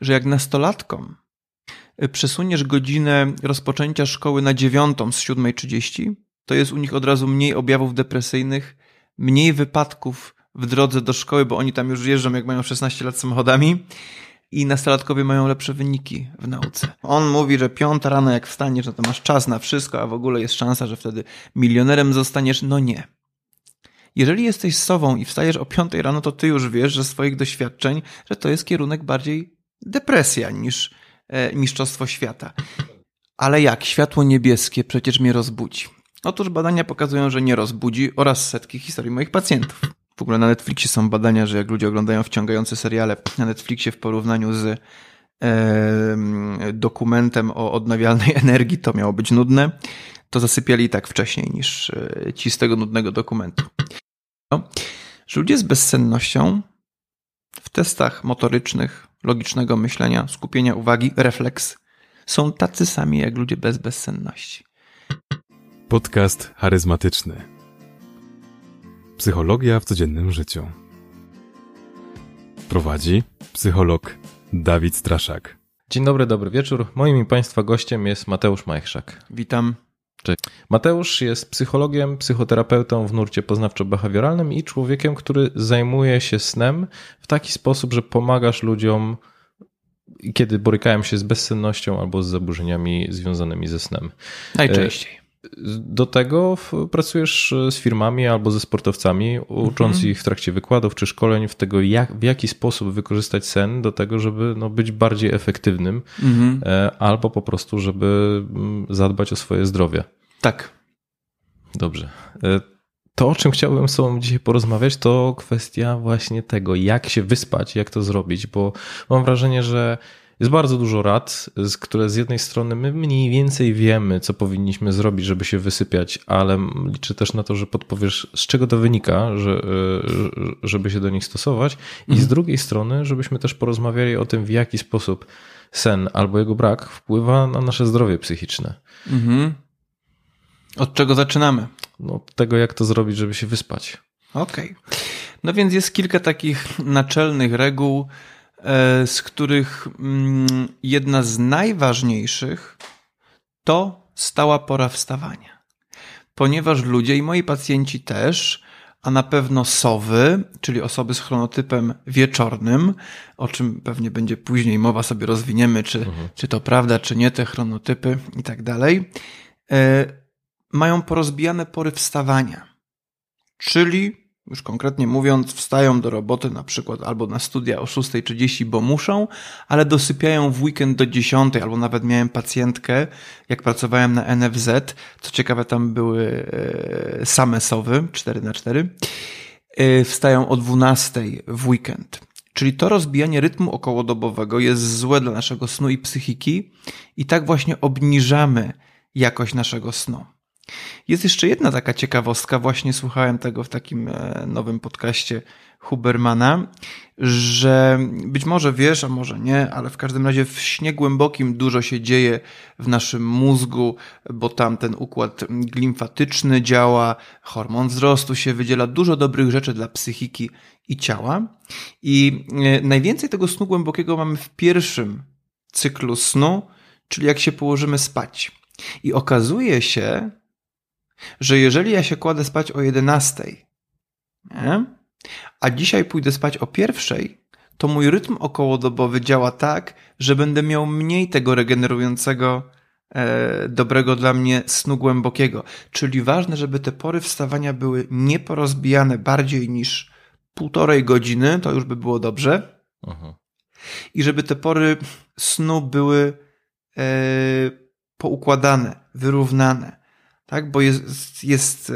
że jak nastolatkom przesuniesz godzinę rozpoczęcia szkoły na dziewiątą z 7.30, to jest u nich od razu mniej objawów depresyjnych, mniej wypadków w drodze do szkoły, bo oni tam już jeżdżą, jak mają 16 lat samochodami i nastolatkowie mają lepsze wyniki w nauce. On mówi, że piąta rano jak wstaniesz, no to masz czas na wszystko, a w ogóle jest szansa, że wtedy milionerem zostaniesz. No nie. Jeżeli jesteś sową i wstajesz o piątej rano, to ty już wiesz ze swoich doświadczeń, że to jest kierunek bardziej depresja niż e, mistrzostwo świata. Ale jak? Światło niebieskie przecież mnie rozbudzi. Otóż badania pokazują, że nie rozbudzi oraz setki historii moich pacjentów. W ogóle na Netflixie są badania, że jak ludzie oglądają wciągające seriale na Netflixie w porównaniu z e, dokumentem o odnawialnej energii, to miało być nudne, to zasypiali tak wcześniej niż e, ci z tego nudnego dokumentu. No, że ludzie z bezsennością w testach motorycznych, logicznego myślenia, skupienia uwagi, refleks są tacy sami jak ludzie bez bezsenności. Podcast charyzmatyczny. Psychologia w codziennym życiu. Prowadzi psycholog Dawid Straszak. Dzień dobry, dobry wieczór. Moim i Państwa gościem jest Mateusz Majchrzak. Witam. Mateusz jest psychologiem, psychoterapeutą w nurcie poznawczo-behawioralnym i człowiekiem, który zajmuje się snem w taki sposób, że pomagasz ludziom, kiedy borykają się z bezsennością albo z zaburzeniami związanymi ze snem. Najczęściej. Do tego pracujesz z firmami albo ze sportowcami, ucząc mhm. ich w trakcie wykładów czy szkoleń w tego, jak, w jaki sposób wykorzystać sen do tego, żeby no, być bardziej efektywnym, mhm. E, albo po prostu, żeby mm, zadbać o swoje zdrowie. Tak. Dobrze. E, to, o czym chciałbym z Tobą dzisiaj porozmawiać, to kwestia właśnie tego, jak się wyspać, jak to zrobić, bo mam wrażenie, że jest bardzo dużo rad, które z jednej strony my mniej więcej wiemy, co powinniśmy zrobić, żeby się wysypiać, ale liczę też na to, że podpowiesz, z czego to wynika, że, e, żeby się do nich stosować. I mhm. z drugiej strony, żebyśmy też porozmawiali o tym, w jaki sposób sen albo jego brak wpływa na nasze zdrowie psychiczne. Mhm. Od czego zaczynamy? No, od tego, jak to zrobić, żeby się wyspać. Okej. Okay. No więc jest kilka takich naczelnych reguł, z których mm, jedna z najważniejszych to stała pora wstawania. Ponieważ ludzie i moi pacjenci też, a na pewno sowy, czyli osoby z chronotypem wieczornym, o czym pewnie będzie później mowa, sobie rozwiniemy, czy, mhm. czy to prawda, czy nie, te chronotypy i tak dalej, e, mają porozbijane pory wstawania. Czyli już konkretnie mówiąc, wstają do roboty na przykład albo na studia o 6.30, bo muszą, ale dosypiają w weekend do 10, albo nawet miałem pacjentkę, jak pracowałem na NFZ, co ciekawe tam były e, same sowy, 4 na 4 e, wstają o 12 w weekend. Czyli to rozbijanie rytmu okołodobowego jest złe dla naszego snu i psychiki i tak właśnie obniżamy jakość naszego snu. Jest jeszcze jedna taka ciekawostka, właśnie słuchałem tego w takim e, nowym podcaście Hubermana, że być może wiesz, a może nie, ale w każdym razie w śnie głębokim dużo się dzieje w naszym mózgu, bo tam ten układ glimfatyczny działa, hormon wzrostu się wydziela, dużo dobrych rzeczy dla psychiki i ciała. I e, najwięcej tego snu głębokiego mamy w pierwszym cyklu snu, czyli jak się położymy spać. I okazuje się, że jeżeli ja się kładę spać o 11, nie? a dzisiaj pójdę spać o pierwszej, to mój rytm okołodobowy działa tak, że będę miał mniej tego regenerującego, e, dobrego dla mnie snu głębokiego. Czyli ważne, żeby te pory wstawania były nieporozbijane bardziej niż półtorej godziny, to już by było dobrze. Aha. I żeby te pory snu były e, poukładane, wyrównane tak? Bo jest, jest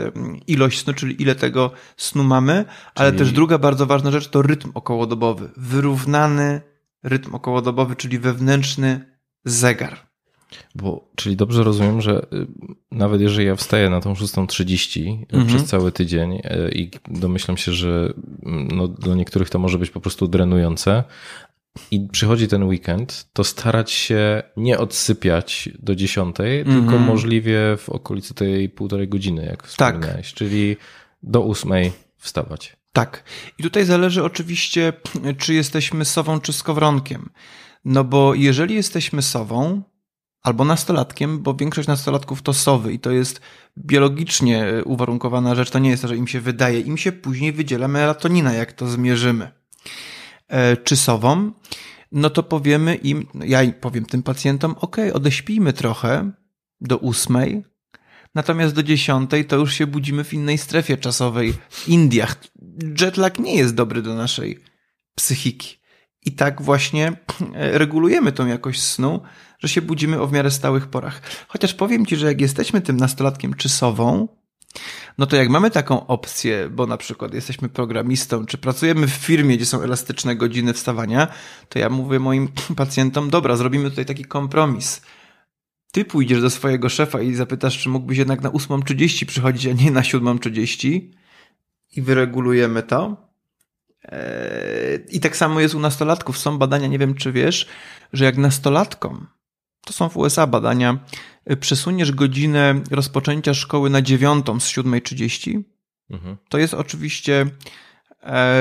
ilość snu, czyli ile tego snu mamy, ale czyli... też druga bardzo ważna rzecz to rytm okołodobowy. Wyrównany rytm okołodobowy, czyli wewnętrzny zegar. Bo, czyli dobrze rozumiem, że y, nawet jeżeli ja wstaję na tą 6.30 mhm. przez cały tydzień y, i domyślam się, że mm, no, dla niektórych to może być po prostu drenujące, i przychodzi ten weekend, to starać się nie odsypiać do dziesiątej, mm -hmm. tylko możliwie w okolicy tej półtorej godziny, jak wspomniałeś, tak. czyli do ósmej wstawać. Tak. I tutaj zależy oczywiście, czy jesteśmy sową, czy skowronkiem. No bo jeżeli jesteśmy sową, albo nastolatkiem, bo większość nastolatków to sowy i to jest biologicznie e, uwarunkowana rzecz. To nie jest to, że im się wydaje, im się później wydziela melatonina, jak to zmierzymy. E, czy sową, no to powiemy im, no ja powiem tym pacjentom, ok, odeśpijmy trochę do ósmej, natomiast do dziesiątej to już się budzimy w innej strefie czasowej w Indiach. Jetlag nie jest dobry do naszej psychiki. I tak właśnie e, regulujemy tą jakość snu, że się budzimy o w miarę stałych porach. Chociaż powiem Ci, że jak jesteśmy tym nastolatkiem czy sową, no to jak mamy taką opcję, bo na przykład jesteśmy programistą, czy pracujemy w firmie, gdzie są elastyczne godziny wstawania, to ja mówię moim pacjentom, dobra, zrobimy tutaj taki kompromis. Ty pójdziesz do swojego szefa i zapytasz, czy mógłbyś jednak na 8.30 przychodzić, a nie na 7.30 i wyregulujemy to. Eee, I tak samo jest u nastolatków. Są badania, nie wiem czy wiesz, że jak nastolatkom, to są w USA badania, y, przesuniesz godzinę rozpoczęcia szkoły na dziewiątą z 7.30, mhm. to jest oczywiście e,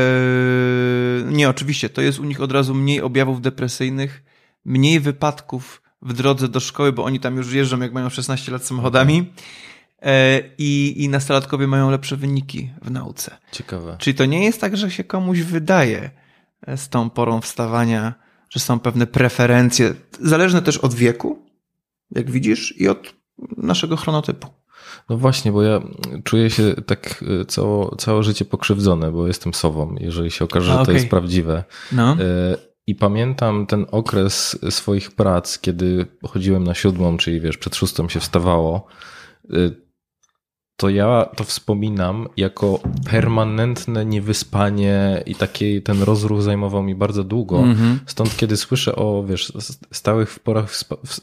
nie, oczywiście, to jest u nich od razu mniej objawów depresyjnych, mniej wypadków w drodze do szkoły, bo oni tam już jeżdżą, jak mają 16 lat samochodami. E, i, i nastolatkowie mają lepsze wyniki w nauce. Ciekawe. Czyli to nie jest tak, że się komuś wydaje e, z tą porą wstawania, że są pewne preferencje, zależne też od wieku, jak widzisz, i od naszego chronotypu. No właśnie, bo ja czuję się tak e, cało, całe życie pokrzywdzone, bo jestem sobą, jeżeli się okaże, że okay. to jest prawdziwe. No. I pamiętam ten okres swoich prac, kiedy chodziłem na siódmą, czyli wiesz, przed szóstą się wstawało to ja to wspominam jako permanentne niewyspanie i taki ten rozruch zajmował mi bardzo długo. Mm -hmm. Stąd kiedy słyszę o, wiesz, stałych w porach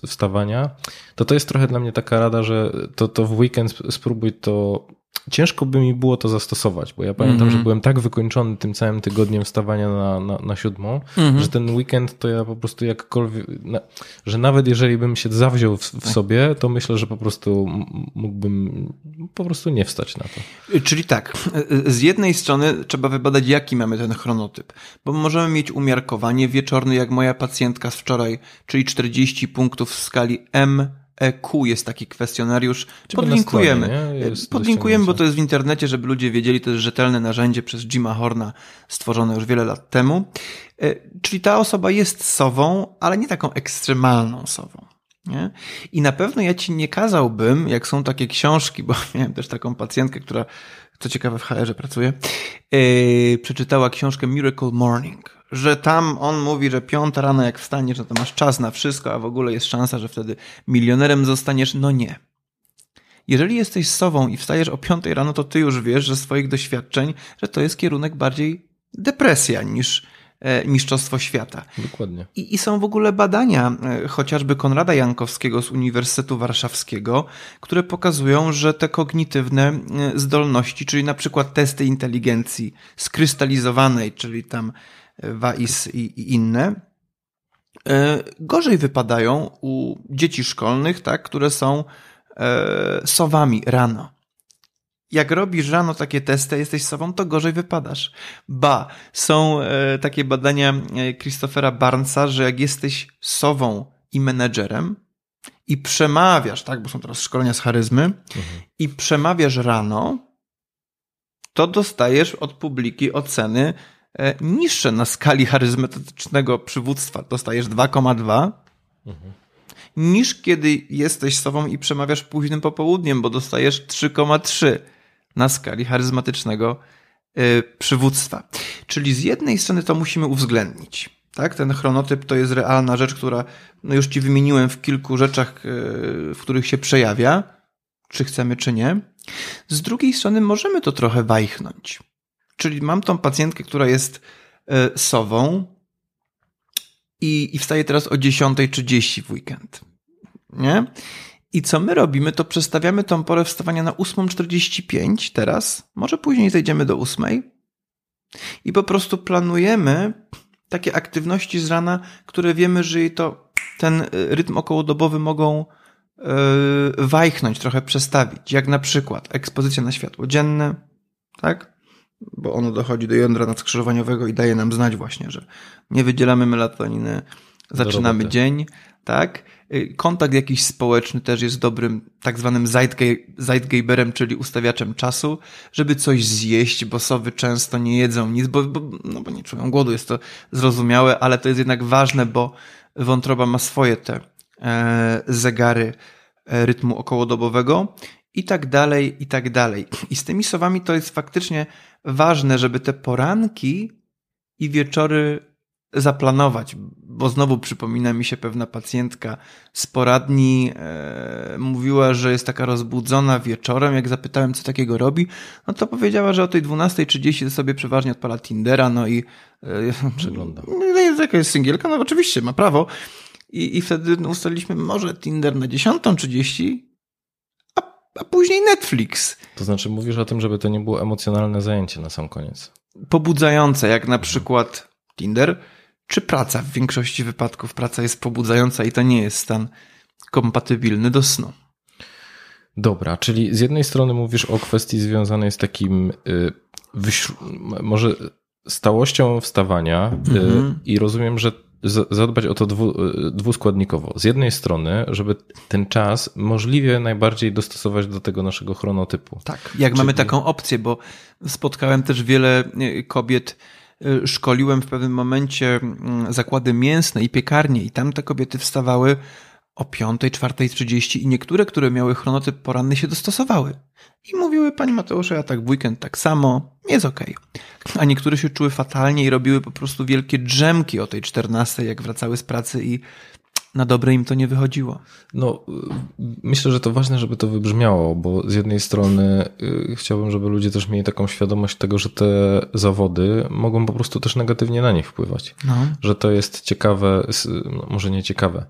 wstawania, to to jest trochę dla mnie taka rada, że to, to w weekend spróbuj to ciężko by mi było to zastosować, bo ja pamiętam, mm -hmm. że byłem tak wykończony tym całym tygodniem wstawania na, na, na siódmą, mm -hmm. że ten weekend to ja po prostu jakkolwiek, na, że nawet jeżeli bym się zawziął w, w, tak. sobie, to myślę, że po prostu mógłbym po prostu nie wstać na to. Czyli tak, z jednej strony trzeba wybadać, jaki mamy ten chronotyp, bo możemy mieć umiarkowanie wieczorny, jak moja pacjentka z wczoraj, czyli 40 punktów w skali M EQ jest taki kwestionariusz. Podlinkujemy. Stronie, Podlinkujemy, bo to jest w internecie, żeby ludzie wiedzieli, to jest rzetelne narzędzie przez Jima Horna stworzone już wiele lat temu. E, czyli ta osoba jest sową, ale nie taką ekstremalną sową. Nie? I na pewno ja ci nie kazałbym, jak są takie książki, bo miałem też taką pacjentkę, która, co ciekawe, w HR-ze pracuje, yy, przeczytała książkę Miracle Morning że tam on mówi, że piąta rano jak wstaniesz, no to masz czas na wszystko, a w ogóle jest szansa, że wtedy milionerem zostaniesz. No nie. Jeżeli jesteś sową i wstajesz o piątej rano, to ty już wiesz, że swoich doświadczeń, że to jest kierunek bardziej depresja niż e, mistrzostwo świata. Dokładnie. I, I, są w ogóle badania, e, chociażby Konrada Jankowskiego z Uniwersytetu Warszawskiego, które pokazują, że te kognitywne e, zdolności, czyli na przykład testy inteligencji skrystalizowanej, czyli tam WAIS i, i inne, e, gorzej wypadają u dzieci szkolnych, tak, które są e, sowami rano. Jak robisz rano takie testy, jesteś sową, to gorzej wypadasz. Ba, są e, takie badania Christophera Barnesa, że jak jesteś sową i menedżerem i przemawiasz, tak, bo są teraz szkolenia z charyzmy, mhm. i przemawiasz rano, to dostajesz od publiki oceny niższe na skali charyzmatycznego przywództwa. Dostajesz 2,2 mhm. niż kiedy jesteś sobą i przemawiasz późnym popołudniem, bo dostajesz 3,3 na skali charyzmatycznego e, przywództwa. Czyli z jednej strony to musimy uwzględnić. Tak? Ten chronotyp to jest realna rzecz, która no już ci wymieniłem w kilku rzeczach, e, w których się przejawia, czy chcemy, czy nie. Z drugiej strony możemy to trochę wajchnąć. Czyli mam tą pacjentkę, która jest e, sową i, i wstaje teraz o 10.30 w weekend. Nie? I co my robimy, to przestawiamy tą porę wstawania na 8.45 teraz, może później zejdziemy do 8. I po prostu planujemy takie aktywności z rana, które wiemy, że jej to ten e, rytm okołodobowy mogą yy, wajchnąć, trochę przestawić. Jak na przykład ekspozycja na światło dzienne, tak? Bo ono dochodzi do jądra nadskrzyżowaniowego i daje nam znać właśnie, że nie wydzielamy melatoniny, zaczynamy dzień, tak? Y, Kontakt jakiś społeczny też jest dobrym tak zwanym zeitge- zeitgeberem, czyli ustawiaczem czasu, żeby coś zjeść, bo sowy często nie jedzą nic, bo, bo, no bo nie czują głodu, jest to zrozumiałe, ale to jest jednak ważne, bo wątroba ma swoje te e, zegary e, rytmu okołodobowego i tak dalej, i tak dalej. I z tymi sowami to jest faktycznie ważne, żeby te poranki i wieczory zaplanować, bo znowu przypomina mi się pewna pacjentka z poradni, e, mówiła, że jest taka rozbudzona wieczorem, jak zapytałem, co takiego robi, no to powiedziała, że o tej 12.30 sobie przeważnie odpala Tindera, no i e, Przegląda. No jest jaka jest singielka, no oczywiście, ma prawo. I, i wtedy ustaliliśmy może Tinder na 10.30, a, później Netflix. To znaczy mówisz o tym, żeby to nie było emocjonalne zajęcie na sam koniec. Pobudzające, jak na przykład Tinder, czy praca. W większości wypadków praca jest pobudzająca i to nie jest stan kompatybilny do snu. Dobra, czyli z jednej strony mówisz o kwestii związanej z takim y, może stałością wstawania y, Mhm. i rozumiem, że zadbać o to dwu, y, dwuskładnikowo. Z jednej strony, żeby ten czas możliwie najbardziej dostosować do tego naszego chronotypu. Tak, jak Czyli- mamy taką opcję, bo spotkałem też wiele e, kobiet, e, szkoliłem w pewnym momencie mm, zakłady mięsne i piekarnie i tam te kobiety wstawały o 5, 4.30 i niektóre, które miały chronotyp poranny się dostosowały. I mówiły, pani Mateusza, ja tak w weekend tak samo, jest okej. A niektóre się czuły fatalnie i robiły po prostu wielkie drzemki o tej 14, jak wracały z pracy i na dobre im to nie wychodziło. No, myślę, że to ważne, żeby to wybrzmiało, bo z jednej strony y, chciałbym, żeby ludzie też mieli taką świadomość tego, że te zawody mogą po prostu też negatywnie na nich wpływać. No. Że to jest ciekawe, no, może nie ciekawe.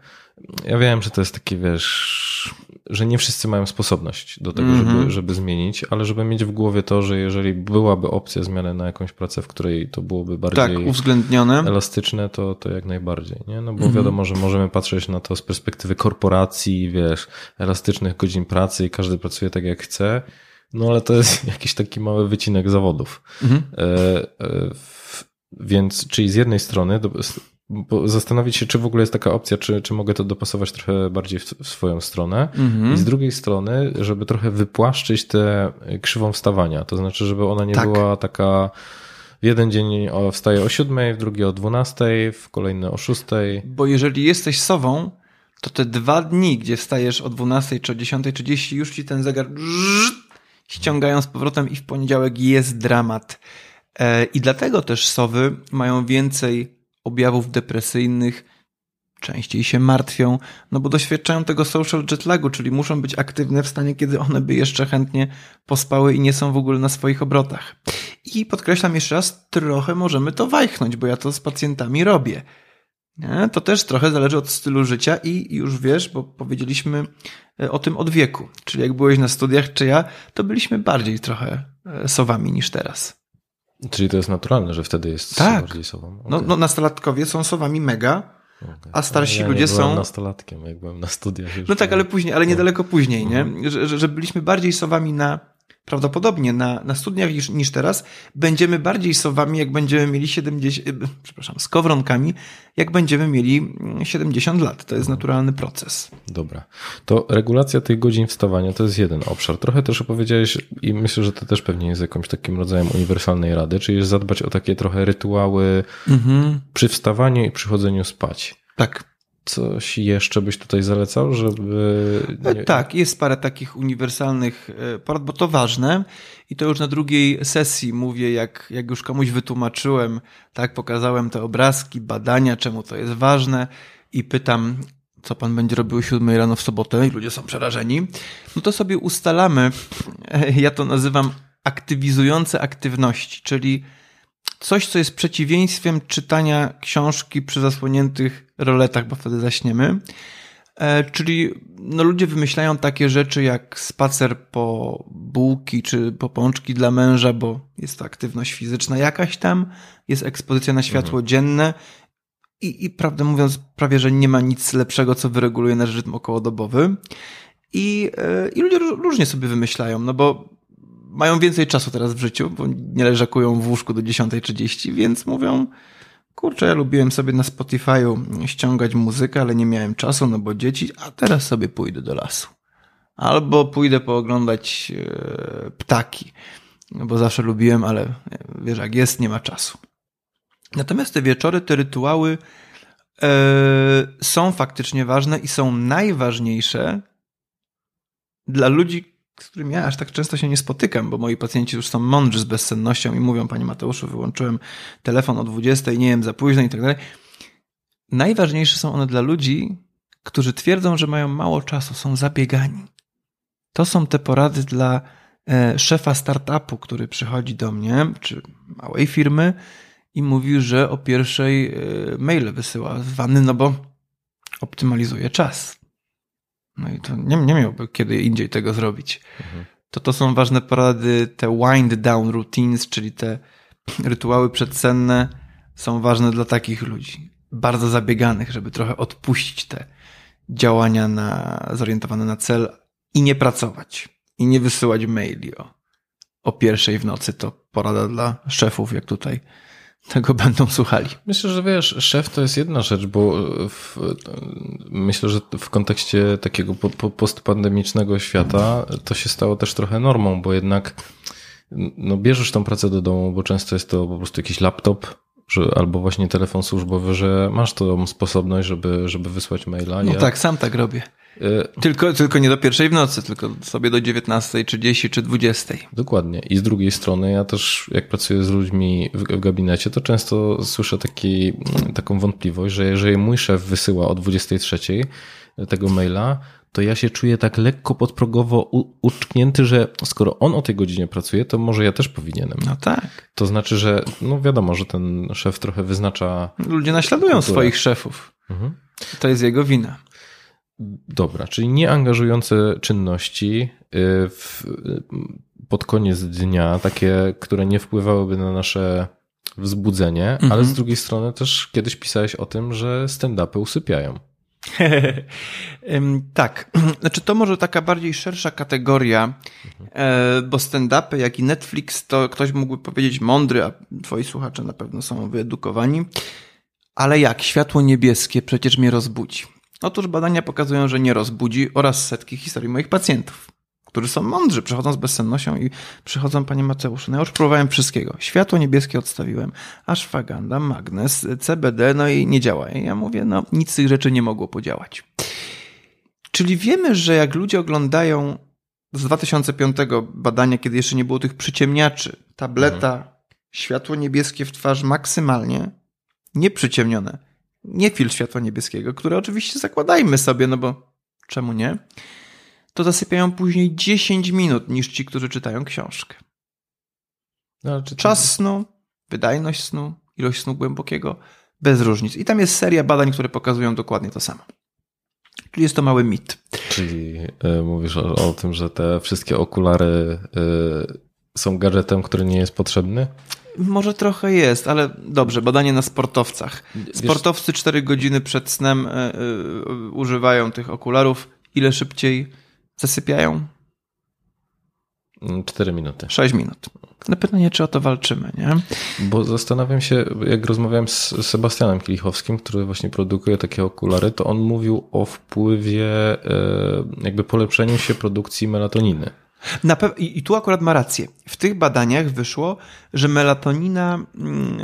Ja wiem, że to jest takie, wiesz, że nie wszyscy mają sposobność do tego, Mhm. żeby, żeby zmienić, ale żeby mieć w głowie to, że jeżeli byłaby opcja zmiany na jakąś pracę, w której to byłoby Tak, bardziej uwzględnione. elastyczne, to, to jak najbardziej, nie? No bo Mhm. wiadomo, że możemy patrzeć na to z perspektywy korporacji, wiesz, elastycznych godzin pracy i każdy pracuje tak jak chce, no ale to jest jakiś taki mały wycinek zawodów. Mhm. E, e, w- Więc, czyli z jednej strony do, bo zastanowić się, czy w ogóle jest taka opcja, czy, czy mogę to dopasować trochę bardziej w, w swoją stronę. Mhm. I z drugiej strony, żeby trochę wypłaszczyć tę krzywą wstawania. To znaczy, żeby ona nie Tak. była taka w jeden dzień o, wstaję o siódmej, w drugi o dwunastej, w kolejny o szóstej. Bo jeżeli jesteś sową, to te dwa dni, gdzie wstajesz o 12 czy o 10.30, już ci ten zegar ściągają z powrotem i w poniedziałek jest dramat. E, I dlatego też sowy mają więcej objawów depresyjnych, częściej się martwią, no bo doświadczają tego social jetlagu, czyli muszą być aktywne w stanie, kiedy one by jeszcze chętnie pospały i nie są w ogóle na swoich obrotach. I podkreślam jeszcze raz, trochę możemy to wajchnąć, bo ja to z pacjentami robię. To też trochę zależy od stylu życia i już wiesz, bo powiedzieliśmy e, o tym od wieku. Czyli jak byłeś na studiach, czy ja, to byliśmy bardziej trochę e, sowami niż teraz. Czyli to jest naturalne, że wtedy jest Tak. bardziej sobą. No, Okej, no nastolatkowie są sowami mega, okej. a starsi ja ludzie nie byłem są- nastolatkiem, jak byłem na studiach. No tak, ale później, ale niedaleko później, nie? Mhm. Że, że, że byliśmy bardziej sowami na, prawdopodobnie na, na studiach niż, niż teraz. Będziemy bardziej sowami, jak będziemy mieli 70, e, przepraszam, skowronkami, jak będziemy mieli mm, 70 lat. To jest naturalny proces. Dobra. To regulacja tych godzin wstawania to jest jeden obszar. Trochę też opowiedziałeś i myślę, że to też pewnie jest jakimś takim rodzajem uniwersalnej rady, czyli jest zadbać o takie trochę rytuały Mhm. przy wstawaniu i przychodzeniu spać. Tak. Coś jeszcze byś tutaj zalecał, żeby... E, nie- Tak, jest parę takich uniwersalnych e, porad, bo to ważne. I to już na drugiej sesji mówię, jak, jak już komuś wytłumaczyłem, tak, pokazałem te obrazki, badania, czemu to jest ważne i pytam, co pan będzie robił o 7 rano w sobotę i ludzie są przerażeni, no to sobie ustalamy, e, ja to nazywam aktywizujące aktywności, czyli coś, co jest przeciwieństwem czytania książki przy zasłoniętych roletach, bo wtedy zaśniemy. E, czyli no, ludzie wymyślają takie rzeczy jak spacer po bułki czy po pączki dla męża, bo jest to aktywność fizyczna jakaś tam, jest ekspozycja na światło dzienne i, i prawdę mówiąc prawie, że nie ma nic lepszego, co wyreguluje nasz rytm okołodobowy. I, e, i ludzie ró- różnie sobie wymyślają, no bo mają więcej czasu teraz w życiu, bo nie leżakują w łóżku do 10.30, więc mówią, kurczę, ja lubiłem sobie na Spotify'u ściągać muzykę, ale nie miałem czasu, no bo dzieci, a teraz sobie pójdę do lasu. Albo pójdę pooglądać e, ptaki, bo zawsze lubiłem, ale e, wiesz, jak jest, nie ma czasu. Natomiast te wieczory, te rytuały e, są faktycznie ważne i są najważniejsze dla ludzi, z którymi ja aż tak często się nie spotykam, bo moi pacjenci już są mądrzy z bezsennością i mówią, panie Mateuszu, wyłączyłem telefon o 20, nie wiem, za późno i tak dalej. Najważniejsze są one dla ludzi, którzy twierdzą, że mają mało czasu, są zabiegani. To są te porady dla e, szefa startupu, który przychodzi do mnie, czy małej firmy i mówi, że o pierwszej e, maile wysyła z no bo optymalizuje czas. No i to nie, nie miałby kiedy indziej tego zrobić. Mhm. To to są ważne porady, te wind down routines, czyli te rytuały przedsenne są ważne dla takich ludzi. Bardzo zabieganych, żeby trochę odpuścić te działania na, zorientowane na cel i nie pracować. I nie wysyłać maili o, o pierwszej w nocy. To porada dla szefów, jak tutaj tego będą słuchali. Myślę, że wiesz, szef to jest jedna rzecz, bo w, myślę, że w kontekście takiego postpandemicznego świata to się stało też trochę normą, bo jednak no, bierzesz tą pracę do domu, bo często jest to po prostu jakiś laptop, że, albo właśnie telefon służbowy, że masz tą sposobność, żeby, żeby wysłać maila. No ja... tak, sam tak robię. Y, tylko, tylko nie do pierwszej w nocy, tylko sobie do 19.30 czy 20.00. Dokładnie. I z drugiej strony, ja też jak pracuję z ludźmi w, w gabinecie, to często słyszę taki, taką wątpliwość, że jeżeli mój szef wysyła o 23.00 tego maila, to ja się czuję tak lekko podprogowo uczknięty, że skoro on o tej godzinie pracuje, to może ja też powinienem. No tak. To znaczy, że no wiadomo, że ten szef trochę wyznacza. Ludzie naśladują kulturę. swoich szefów. Mhm. To jest jego wina. Dobra, czyli nieangażujące czynności y, w, pod koniec dnia, takie, które nie wpływałyby na nasze wzbudzenie, mhm. ale z drugiej strony też kiedyś pisałeś o tym, że stand-upy usypiają. tak, znaczy to może taka bardziej szersza kategoria, mhm. bo stand-upy, jak i Netflix, to ktoś mógłby powiedzieć mądry, a twoi słuchacze na pewno są wyedukowani. Ale jak? Światło niebieskie przecież mnie rozbudzi. Otóż badania pokazują, że nie rozbudzi oraz setki historii moich pacjentów, którzy są mądrzy, przychodzą z bezsennością i przychodzą, panie Mateuszu, no ja już próbowałem wszystkiego. Światło niebieskie odstawiłem, ashwagandha, magnes, CBD, no i nie działa. I ja mówię, no nic z tych rzeczy nie mogło podziałać. Czyli wiemy, że jak ludzie oglądają z 2005 badania, kiedy jeszcze nie było tych przyciemniaczy, tableta, mhm. światło niebieskie w twarz maksymalnie, nieprzyciemnione, nie filtr światła niebieskiego, które oczywiście zakładajmy sobie, no bo czemu nie, to zasypiają później 10 minut niż ci, którzy czytają książkę. No, czy Czas snu, wydajność snu, ilość snu głębokiego, bez różnic. I tam jest seria badań, które pokazują dokładnie to samo. Czyli jest to mały mit. Czyli y, mówisz o, o, tym, że te wszystkie okulary y, są gadżetem, który nie jest potrzebny? Może trochę jest, ale dobrze, badanie na sportowcach. Sportowcy 4 godziny przed snem y, y, używają tych okularów. Ile szybciej zasypiają? 4 minuty. 6 minut. Na pytanie, czy o to walczymy, nie? Bo zastanawiam się, jak rozmawiałem z Sebastianem Kilichowskim, który właśnie produkuje takie okulary, to on mówił o wpływie, y, jakby polepszeniu się produkcji melatoniny. I tu akurat ma rację. W tych badaniach wyszło, że melatonina mm,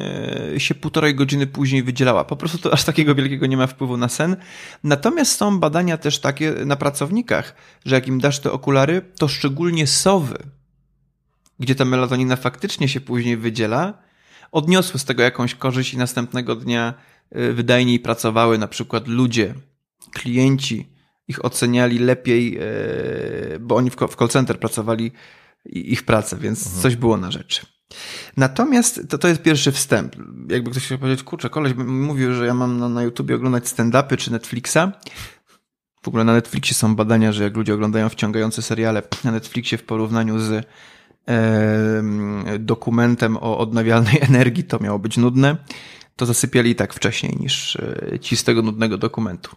e, się półtorej godziny później wydzielała. Po prostu to aż takiego wielkiego nie ma wpływu na sen. Natomiast są badania też takie na pracownikach, że jak im dasz te okulary, to szczególnie sowy, gdzie ta melatonina faktycznie się później wydziela, odniosły z tego jakąś korzyść i następnego dnia e, wydajniej pracowały na przykład ludzie, klienci, ich oceniali lepiej, e, bo oni w call center pracowali ich pracę, więc mhm. coś było na rzeczy. Natomiast to, to jest pierwszy wstęp. Jakby ktoś chciał powiedzieć, kurczę, koleś mówił, że ja mam na, na YouTubie oglądać stand-upy czy Netflixa. W ogóle na Netflixie są badania, że jak ludzie oglądają wciągające seriale na Netflixie w porównaniu z e, dokumentem o odnawialnej energii, to miało być nudne to zasypiali tak wcześniej niż e, ci z tego nudnego dokumentu.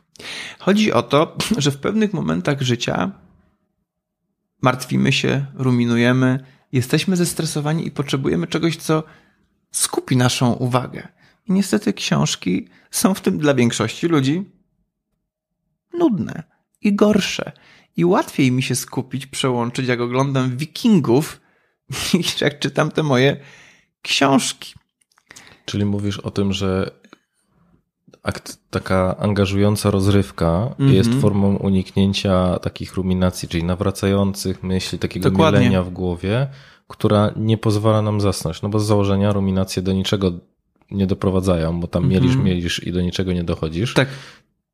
Chodzi o to, że w pewnych momentach życia martwimy się, ruminujemy, jesteśmy zestresowani i potrzebujemy czegoś, co skupi naszą uwagę. I niestety książki są w tym dla większości ludzi nudne i gorsze. I łatwiej mi się skupić, przełączyć, jak oglądam Wikingów, niż jak czytam te moje książki. Czyli mówisz o tym, że akt, taka angażująca rozrywka Mhm. jest formą uniknięcia takich ruminacji, czyli nawracających myśli, takiego Dokładnie. mielenia w głowie, która nie pozwala nam zasnąć. No bo z założenia ruminacje do niczego nie doprowadzają, bo tam Mhm. mielisz, mielisz i do niczego nie dochodzisz, Tak,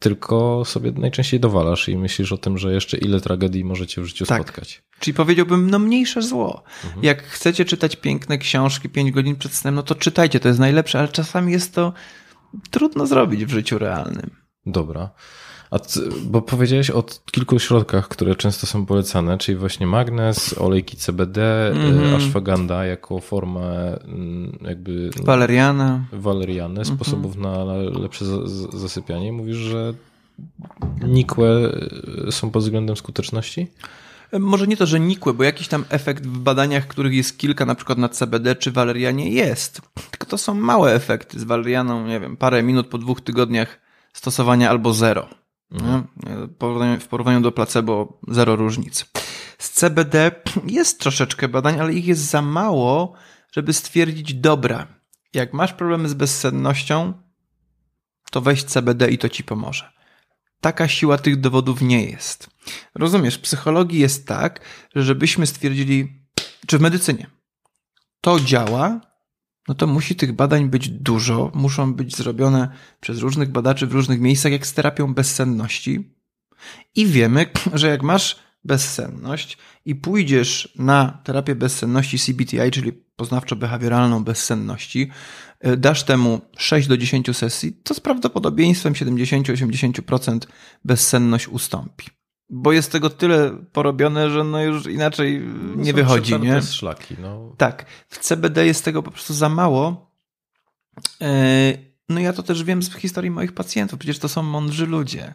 tylko sobie najczęściej dowalasz i myślisz o tym, że jeszcze ile tragedii możecie w życiu Tak. spotkać. czyli powiedziałbym, no mniejsze zło. Mhm. Jak chcecie czytać piękne książki 5 godzin przed snem, no to czytajcie, to jest najlepsze, ale czasami jest to trudno zrobić w życiu realnym. Dobra. A bo powiedziałeś o kilku środkach, które często są polecane, czyli właśnie magnes, olejki CBD, y, ashwagandha jako formę mm, jakby Waleriana. waleriany, Mhm. sposobów na lepsze za- za- zasypianie. Mówisz, że nikłe y, są pod względem skuteczności? Może nie to, że nikłe, bo jakiś tam efekt w badaniach, których jest kilka, na przykład na CBD czy walerianie jest. Tylko to są małe efekty. Z walerianą, nie wiem, parę minut po dwóch tygodniach stosowania albo zero. Mhm. W porównaniu- W porównaniu do placebo zero różnic. Z CBD jest troszeczkę badań, ale ich jest za mało, żeby stwierdzić, dobra, jak masz problemy z bezsennością, to weź CBD i to ci pomoże. Taka siła tych dowodów nie jest. Rozumiesz, w psychologii jest tak, że żebyśmy stwierdzili, czy w medycynie to działa, no to musi tych badań być dużo, muszą być zrobione przez różnych badaczy w różnych miejscach, jak z terapią bezsenności. I wiemy, że jak masz bezsenność i pójdziesz na terapię bezsenności CBTI, czyli poznawczo-behawioralną bezsenności, y, dasz temu 6 do 10 sesji, to z prawdopodobieństwem 70-80% bezsenność ustąpi. Bo jest tego tyle porobione, że no już inaczej nie Są wychodzi, nie? szlaki. No. Tak, w CBD jest tego po prostu za mało. E, No ja to też wiem z historii moich pacjentów. Przecież to są mądrzy ludzie.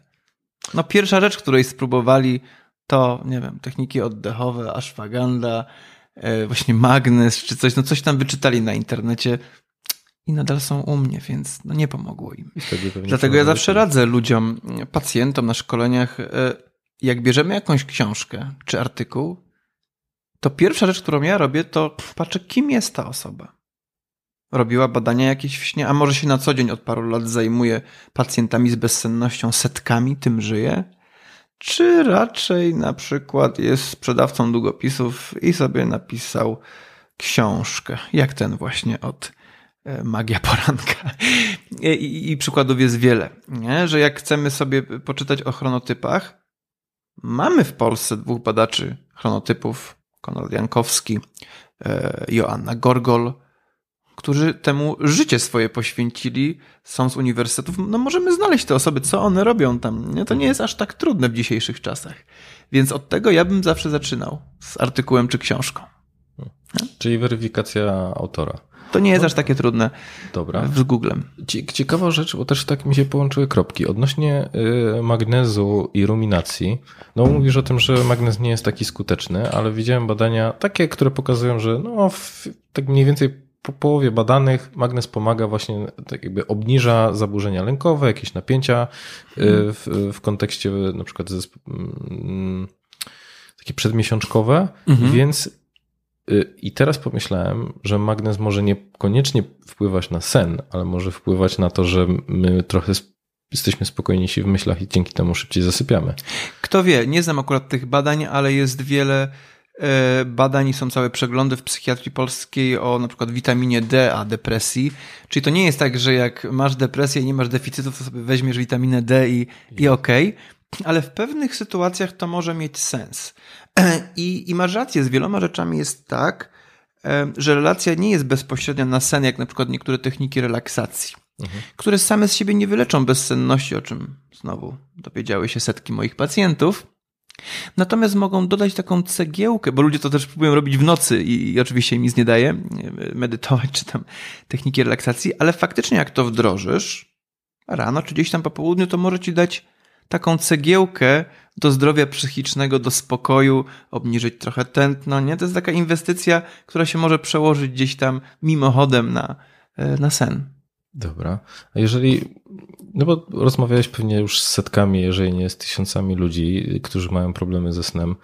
No pierwsza rzecz, której spróbowali, to, nie wiem, techniki oddechowe, ashwagandha, e, właśnie magnes czy coś, no coś tam wyczytali na internecie i nadal są u mnie, więc no nie pomogło im. Dlatego ja zawsze radzę ludziom, pacjentom na szkoleniach, e, jak bierzemy jakąś książkę czy artykuł, to pierwsza rzecz, którą ja robię, to patrzę, kim jest ta osoba. Robiła badania jakieś w śnie, a może się na co dzień od paru lat zajmuje pacjentami z bezsennością setkami, tym żyje? Czy raczej na przykład jest sprzedawcą długopisów i sobie napisał książkę, jak ten właśnie od e, Magia Poranka. I, i, przykładów jest wiele, nie? że jak chcemy sobie poczytać o chronotypach, mamy w Polsce dwóch badaczy chronotypów, Konrad Jankowski, e, Joanna Gorgol, którzy temu życie swoje poświęcili, są z uniwersytetów. No możemy znaleźć te osoby, co one robią tam. Nie? To nie jest aż tak trudne w dzisiejszych czasach. Więc od tego ja bym zawsze zaczynał z artykułem czy książką. Czyli weryfikacja autora. To nie jest aż takie trudne Dobra. z Googlem. Cie- Ciekawa rzecz, bo też tak mi się połączyły kropki. Odnośnie y, magnezu i ruminacji, no mówisz o tym, że magnez nie jest taki skuteczny, ale widziałem badania takie, które pokazują, że no w, tak mniej więcej po połowie badanych magnez pomaga właśnie, tak jakby obniża zaburzenia lękowe, jakieś napięcia y, w, w kontekście na przykład mm, takie przedmiesiączkowe, Mhm. więc i teraz pomyślałem, że magnez może niekoniecznie wpływać na sen, ale może wpływać na to, że my trochę jesteśmy spokojniejsi w myślach i dzięki temu szybciej zasypiamy. Kto wie, nie znam akurat tych badań, ale jest wiele e, badań i są całe przeglądy w psychiatrii polskiej o na przykład witaminie D, a depresji. Czyli to nie jest tak, że jak masz depresję i nie masz deficytów, to sobie weźmiesz witaminę D i, i okej. Ale w pewnych sytuacjach to może mieć sens. I, I masz rację, z wieloma rzeczami jest tak, że relacja nie jest bezpośrednia na sen, jak na przykład niektóre techniki relaksacji, które same z siebie nie wyleczą bezsenności, o czym znowu dowiedziały się setki moich pacjentów. Natomiast mogą dodać taką cegiełkę, bo ludzie to też próbują robić w nocy i, i oczywiście im nic nie daje, medytować czy tam techniki relaksacji, ale faktycznie jak to wdrożysz rano czy gdzieś tam po południu, to może ci dać taką cegiełkę do zdrowia psychicznego, do spokoju, obniżyć trochę tętno, nie? To jest taka inwestycja, która się może przełożyć gdzieś tam mimochodem na, e, na sen. Dobra. A jeżeli, no bo rozmawiałeś pewnie już z setkami, jeżeli nie z tysiącami ludzi, którzy mają problemy ze snem,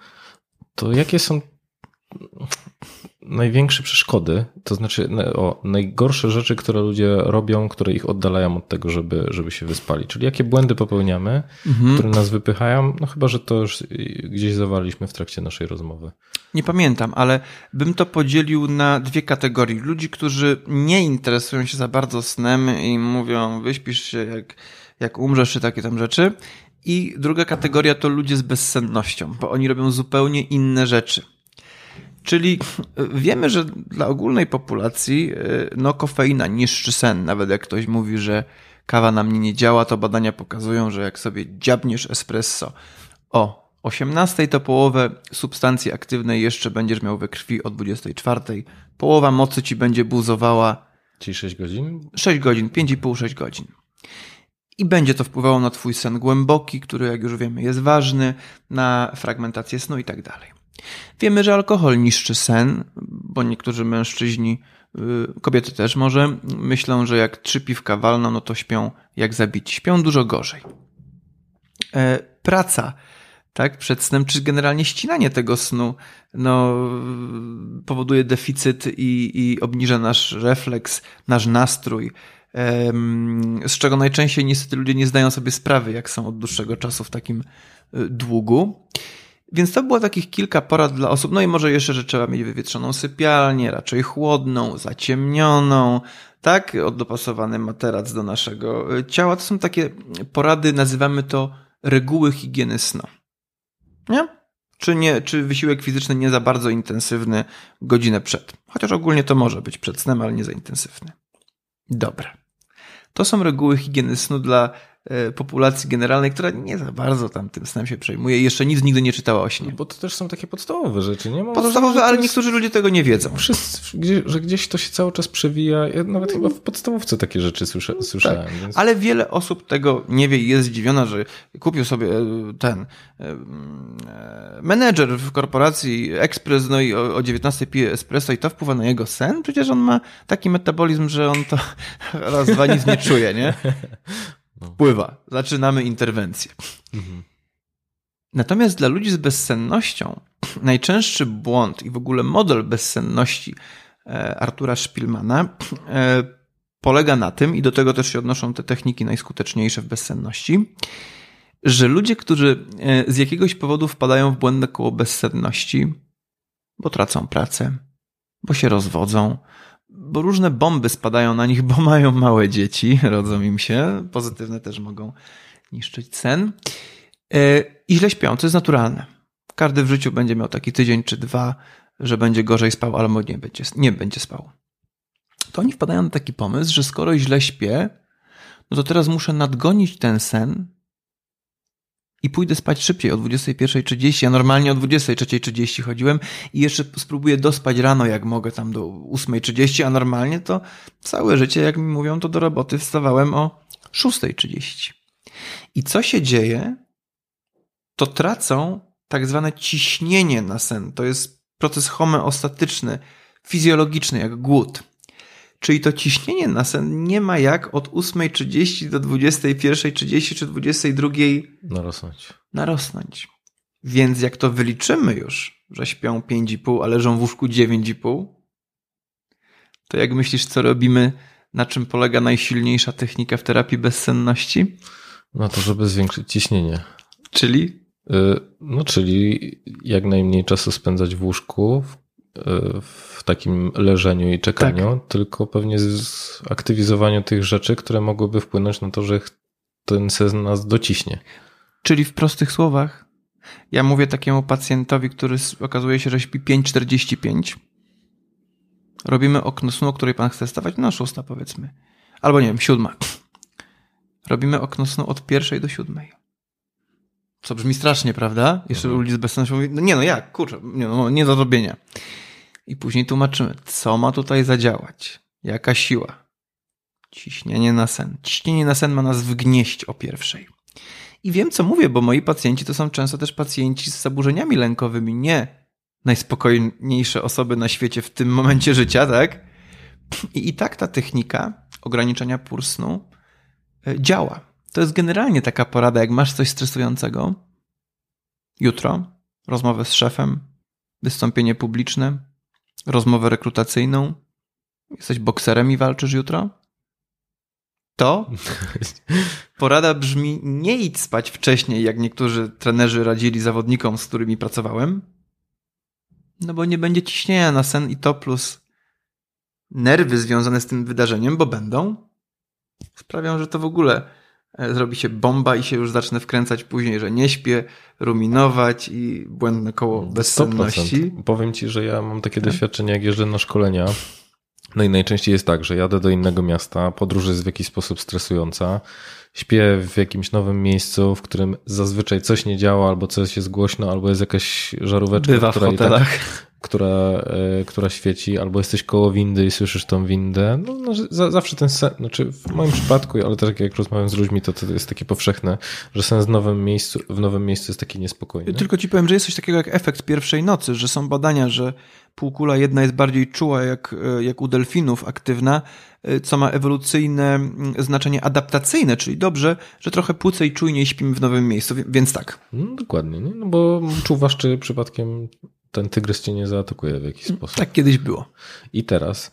to jakie są największe przeszkody, to znaczy o, najgorsze rzeczy, które ludzie robią, które ich oddalają od tego, żeby, żeby się wyspali. Czyli jakie błędy popełniamy, mhm. które nas wypychają, no chyba, że to już gdzieś zawaliśmy w trakcie naszej rozmowy. Nie pamiętam, ale bym to podzielił na dwie kategorie. Ludzi, którzy nie interesują się za bardzo snem i mówią, wyśpisz się jak, jak umrzesz, czy takie tam rzeczy. I druga kategoria to ludzie z bezsennością, bo oni robią zupełnie inne rzeczy. Czyli wiemy, że dla ogólnej populacji y, no, kofeina niszczy sen. Nawet jak ktoś mówi, że kawa na mnie nie działa, to badania pokazują, że jak sobie dziabniesz espresso o 18 to połowę substancji aktywnej jeszcze będziesz miał we krwi o 24. Połowa mocy ci będzie buzowała. Czyli 6 godzin? 6 godzin, 5,5-6 godzin. I będzie to wpływało na twój sen głęboki, który jak już wiemy jest ważny, na fragmentację snu i tak dalej. Wiemy, że alkohol niszczy sen, bo niektórzy mężczyźni, y, kobiety też może, myślą, że jak trzy piwka walną, no to śpią jak zabici. Śpią dużo gorzej. E, praca tak, przed snem, czy generalnie ścinanie tego snu, no, powoduje deficyt i, i obniża nasz refleks, nasz nastrój, z czego najczęściej niestety ludzie nie zdają sobie sprawy, jak są od dłuższego czasu w takim y, długu. Więc to było takich kilka porad dla osób. No i może jeszcze, że trzeba mieć wywietrzoną sypialnię, raczej chłodną, zaciemnioną, tak? Oddopasowany materac do naszego e, ciała. To są takie porady, nazywamy to reguły higieny snu. Nie? Czy, nie, czy wysiłek fizyczny nie za bardzo intensywny godzinę przed. Chociaż ogólnie to może być przed snem, ale nie za intensywny. Dobra. To są reguły higieny snu dla populacji generalnej, która nie za bardzo tam tym snem się przejmuje i jeszcze nic nigdy nie czytała o śnie. No bo to też są takie podstawowe rzeczy, nie? Mam podstawowe, ale niektórzy ludzie tego nie wiedzą. Wszyscy, że gdzieś to się cały czas przewija. Ja nawet chyba w podstawówce takie rzeczy słysza, no, słyszałem. Tak. Więc... Ale wiele osób tego nie wie i jest zdziwiona, że kupił sobie e, ten e, menedżer w korporacji Express, no i o, o 19 pije espresso i to wpływa na jego sen. Przecież on ma taki metabolizm, że on to raz, dwa nic nie czuje, nie? Wpływa. Zaczynamy interwencję. Mhm. Natomiast dla ludzi z bezsennością najczęstszy błąd i w ogóle model bezsenności e, Artura Szpilmana e, polega na tym, i do tego też się odnoszą te techniki najskuteczniejsze w bezsenności, że ludzie, którzy e, z jakiegoś powodu wpadają w błędne koło bezsenności, bo tracą pracę, bo się rozwodzą, bo różne bomby spadają na nich, bo mają małe dzieci, rodzą im się. Pozytywne też mogą niszczyć sen. E, I źle śpią, to jest naturalne. Każdy w życiu będzie miał taki tydzień czy dwa, że będzie gorzej spał albo nie będzie, nie będzie spał. To oni wpadają na taki pomysł, że skoro źle śpię, no to teraz muszę nadgonić ten sen i pójdę spać szybciej o 21.30. Ja normalnie o 23.30 chodziłem i jeszcze spróbuję dospać rano, jak mogę, tam do 8.30, a normalnie to całe życie, jak mi mówią, to do roboty wstawałem o 6.30. I co się dzieje? To tracą tak zwane ciśnienie na sen. To jest proces homeostatyczny, fizjologiczny, jak głód. Czyli to ciśnienie na sen nie ma jak od 8.30 do 21.30 czy 22.00 narosnąć. narosnąć. Więc jak to wyliczymy już, że śpią 5,5, a leżą w łóżku 9,5, to jak myślisz, co robimy, na czym polega najsilniejsza technika w terapii bezsenności? Na to, żeby zwiększyć ciśnienie. Czyli? Y, no, czyli jak najmniej czasu spędzać w łóżku, w takim leżeniu i czekaniu, tak. tylko pewnie z aktywizowaniu tych rzeczy, które mogłyby wpłynąć na to, że ten sen nas dociśnie. Czyli w prostych słowach, ja mówię takiemu pacjentowi, który okazuje się, że śpi 5,45. Robimy okno snu, o której pan chce stawać? No, szósta powiedzmy. Albo nie wiem, siódma. Robimy okno snu od pierwszej do siódmej. Co brzmi strasznie, prawda? Jeszcze mhm. ludzi z bezsennością mówi, no nie no jak, kurczę, nie, no, nie do zrobienia. I później tłumaczymy, co ma tutaj zadziałać, jaka siła. Ciśnienie na sen. Ciśnienie na sen ma nas wgnieść o pierwszej. I wiem, co mówię, bo moi pacjenci to są często też pacjenci z zaburzeniami lękowymi, nie najspokojniejsze osoby na świecie w tym momencie życia, tak? I, i tak ta technika ograniczenia pór snu e, działa. To jest generalnie taka porada, jak masz coś stresującego. Jutro rozmowę z szefem, wystąpienie publiczne, rozmowę rekrutacyjną. Jesteś bokserem i walczysz jutro? To porada brzmi: nie idź spać wcześniej, jak niektórzy trenerzy radzili zawodnikom, z którymi pracowałem, no bo nie będzie ciśnienia na sen i to plus nerwy związane z tym wydarzeniem, bo będą, sprawią, że to w ogóle zrobi się bomba i się już zacznę wkręcać później, że nie śpię, ruminować i błędne koło bezsenności. 100%. Powiem ci, że ja mam takie tak? doświadczenie, jak jeżdżę na szkolenia. No i najczęściej jest tak, że jadę do innego miasta, podróż jest w jakiś sposób stresująca, śpię w jakimś nowym miejscu, w którym zazwyczaj coś nie działa, albo coś jest głośno, albo jest jakaś żaróweczka, Bywa która w hotelach. Tak, która, e, która świeci, albo jesteś koło windy i słyszysz tą windę. No, no za, zawsze ten sen, znaczy w moim przypadku, ale też jak rozmawiam z ludźmi, to to jest takie powszechne, że sen w nowym miejscu, w nowym miejscu jest taki niespokojny. Tylko ci powiem, że jest coś takiego jak efekt pierwszej nocy, że są badania, że półkula jedna jest bardziej czuła jak, e, jak u delfinów aktywna, e, co ma ewolucyjne mm, znaczenie adaptacyjne, czyli dobrze, że trochę płucej czujniej śpimy w nowym miejscu, więc tak. No, dokładnie, nie? No bo czuwasz, czy przypadkiem ten tygrys cię nie zaatakuje w jakiś sposób. Tak kiedyś było. I teraz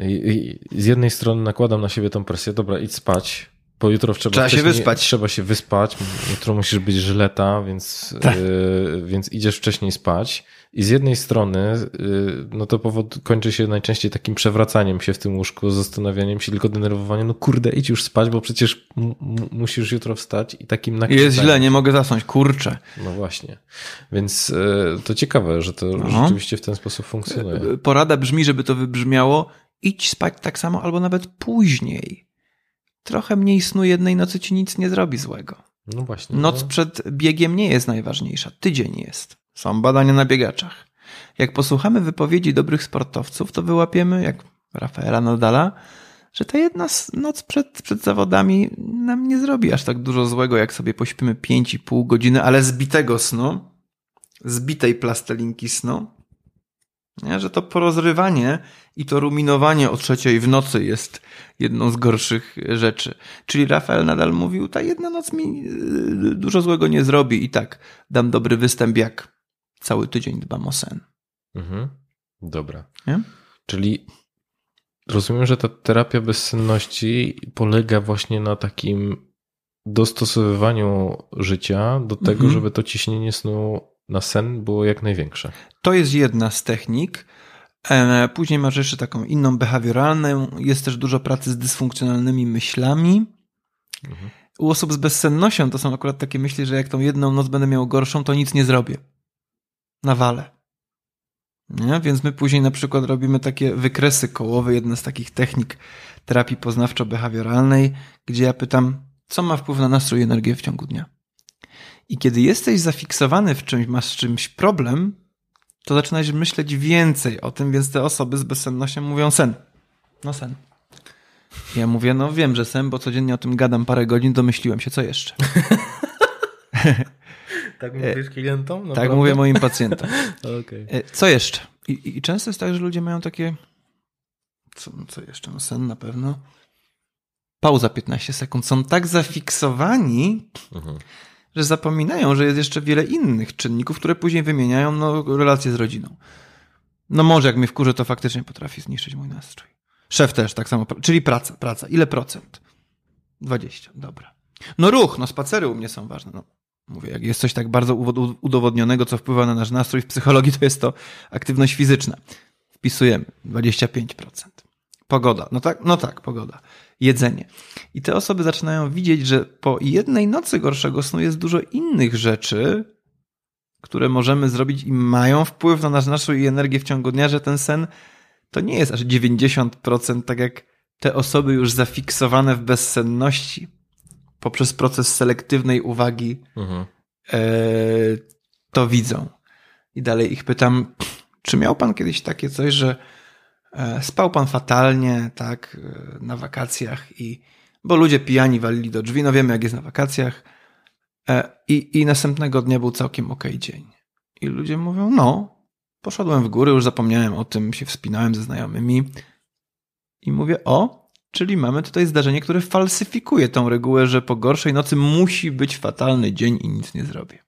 i, i z jednej strony nakładam na siebie tą presję, dobra, idź spać, bo jutro trzeba, trzeba się wyspać. Trzeba się wyspać, jutro musisz być żyleta, więc, tak. y, więc idziesz wcześniej spać. I z jednej strony, y, no to powód kończy się najczęściej takim przewracaniem się w tym łóżku, zastanawianiem się, tylko denerwowaniem, no kurde, idź już spać, bo przecież musisz jutro wstać i takim nakręcaniem. Jest źle, nie mogę zasnąć, kurczę. No właśnie. Więc y, to ciekawe, że to no. rzeczywiście w ten sposób funkcjonuje. Porada brzmi, żeby to wybrzmiało, idź spać tak samo albo nawet później. Trochę mniej snu jednej nocy ci nic nie zrobi złego. No właśnie. Noc no. przed biegiem nie jest najważniejsza, tydzień jest. Są badania na biegaczach. Jak posłuchamy wypowiedzi dobrych sportowców, to wyłapiemy, jak Rafaela Nadala, że ta jedna noc przed, przed zawodami nam nie zrobi aż tak dużo złego, jak sobie pośpimy 5,5 godziny, ale zbitego snu, zbitej plastelinki snu. Nie? Że to porozrywanie i to ruminowanie o trzeciej w nocy jest jedną z gorszych rzeczy. Czyli Rafael nadal mówił, ta jedna noc mi y, dużo złego nie zrobi i tak dam dobry występ, jak cały tydzień dbam o sen. Mhm. Dobra. Nie? Czyli rozumiem, że ta terapia bezsenności polega właśnie na takim dostosowywaniu życia do tego, mhm. żeby to ciśnienie snu na sen było jak największe. To jest jedna z technik. Później masz jeszcze taką inną behawioralną. Jest też dużo pracy z dysfunkcjonalnymi myślami. Mhm. U osób z bezsennością to są akurat takie myśli, że jak tą jedną noc będę miał gorszą, to nic nie zrobię. Nawalę. Nie? Więc my później na przykład robimy takie wykresy kołowe, jedna z takich technik terapii poznawczo-behawioralnej, gdzie ja pytam, co ma wpływ na nastrój i energię w ciągu dnia. I kiedy jesteś zafiksowany w czymś, masz z czymś problem, to zaczynasz myśleć więcej o tym, więc te osoby z bezsennością mówią sen. No sen. Ja mówię, no wiem, że sen, bo codziennie o tym gadam parę godzin, domyśliłem się, co jeszcze. tak mówisz klientom? Naprawdę? Tak mówię moim pacjentom. okay. E, co jeszcze? I, I, często jest tak, że ludzie mają takie co, co jeszcze? No sen na pewno. Pauza 15 sekund. Są tak zafiksowani, mhm że zapominają, że jest jeszcze wiele innych czynników, które później wymieniają no, relacje z rodziną. No może jak mnie wkurzy, to faktycznie potrafi zniszczyć mój nastrój. Szef też tak samo, czyli praca, praca. Ile procent? 20, dobra. No ruch, no spacery u mnie są ważne. No, mówię, jak jest coś tak bardzo udowodnionego, co wpływa na nasz nastrój w psychologii, to jest to aktywność fizyczna. Wpisujemy 25%. Pogoda. No tak, no tak, pogoda jedzenie. I te osoby zaczynają widzieć, że po jednej nocy gorszego snu jest dużo innych rzeczy, które możemy zrobić i mają wpływ na nasz, naszą energię w ciągu dnia, że ten sen to nie jest aż 90%, tak jak te osoby już zafiksowane w bezsenności poprzez proces selektywnej uwagi mhm. e, to widzą. I dalej ich pytam, czy miał pan kiedyś takie coś, że spał pan fatalnie, tak, e, na wakacjach i, bo ludzie pijani walili do drzwi, no wiemy jak jest na wakacjach e, i, i następnego dnia był całkiem ok dzień. I ludzie mówią, no, poszedłem w góry, już zapomniałem o tym, się wspinałem ze znajomymi i mówię, o, Czyli mamy tutaj zdarzenie, które falsyfikuje tą regułę, że po gorszej nocy musi być fatalny dzień i nic nie zrobię.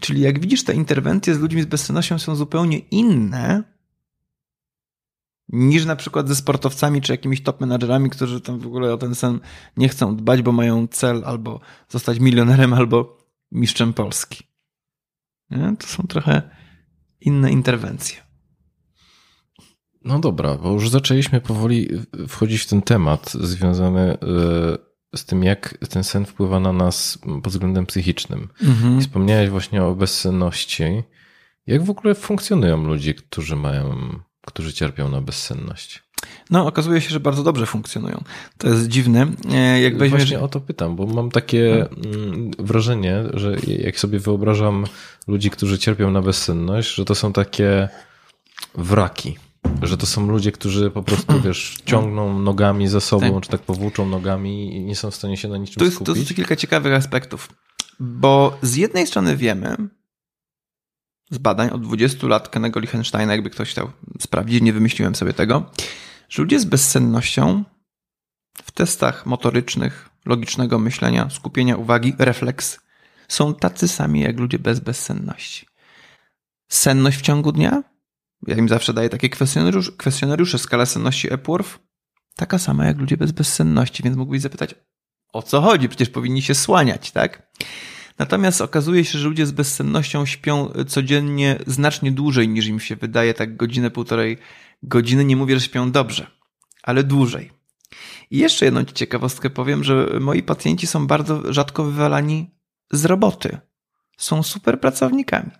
Czyli jak widzisz, te interwencje z ludźmi z bezsennością są zupełnie inne niż na przykład ze sportowcami czy jakimiś top menadżerami, którzy tam w ogóle o ten sen nie chcą dbać, bo mają cel albo zostać milionerem, albo mistrzem Polski. Nie? To są trochę inne interwencje. No dobra, bo już zaczęliśmy powoli wchodzić w ten temat związany e, z tym, jak ten sen wpływa na nas pod względem psychicznym. Mhm. Wspomniałeś właśnie o bezsenności. Jak w ogóle funkcjonują ludzie, którzy mają, którzy cierpią na bezsenność? No, okazuje się, że bardzo dobrze funkcjonują. To jest dziwne. E, jak weźmiesz... Właśnie o to pytam, bo mam takie mm, wrażenie, że jak sobie wyobrażam ludzi, którzy cierpią na bezsenność, że to są takie wraki że to są ludzie, którzy po prostu, wiesz, ciągną nogami za sobą, tak. czy tak powłóczą nogami i nie są w stanie się na niczym to jest, skupić. To jest kilka ciekawych aspektów. Bo z jednej strony wiemy, z badań od 20 lat Kennego Lichtensteina, jakby ktoś chciał sprawdzić, nie wymyśliłem sobie tego, że ludzie z bezsennością w testach motorycznych, logicznego myślenia, skupienia uwagi, refleks, są tacy sami jak ludzie bez bezsenności. Senność w ciągu dnia ja im zawsze daję takie kwestionariusze, kwestionariusze skala senności Epworth, taka sama jak ludzie bez bezsenności, więc mógłbyś zapytać, o co chodzi? Przecież powinni się słaniać, tak? Natomiast okazuje się, że ludzie z bezsennością śpią codziennie znacznie dłużej niż im się wydaje, tak godzinę, półtorej godziny. Nie mówię, że śpią dobrze, ale dłużej. I jeszcze jedną ciekawostkę powiem, że moi pacjenci są bardzo rzadko wywalani z roboty. Są super pracownikami.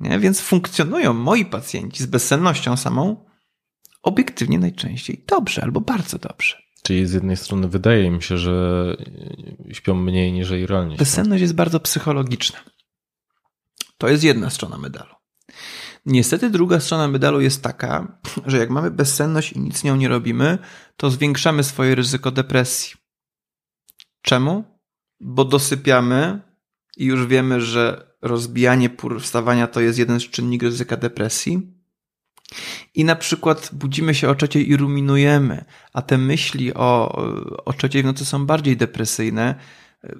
Nie? Więc funkcjonują moi pacjenci z bezsennością samą obiektywnie najczęściej dobrze albo bardzo dobrze. Czyli z jednej strony wydaje mi się, że śpią mniej niż realnie. Bezsenność jest bardzo psychologiczna. To jest jedna strona medalu. Niestety druga strona medalu jest taka, że jak mamy bezsenność i nic z nią nie robimy, to zwiększamy swoje ryzyko depresji. Czemu? Bo dosypiamy i już wiemy, że rozbijanie pór wstawania to jest jeden z czynników ryzyka depresji. I na przykład budzimy się o trzeciej i ruminujemy, a te myśli o, o trzeciej w nocy są bardziej depresyjne.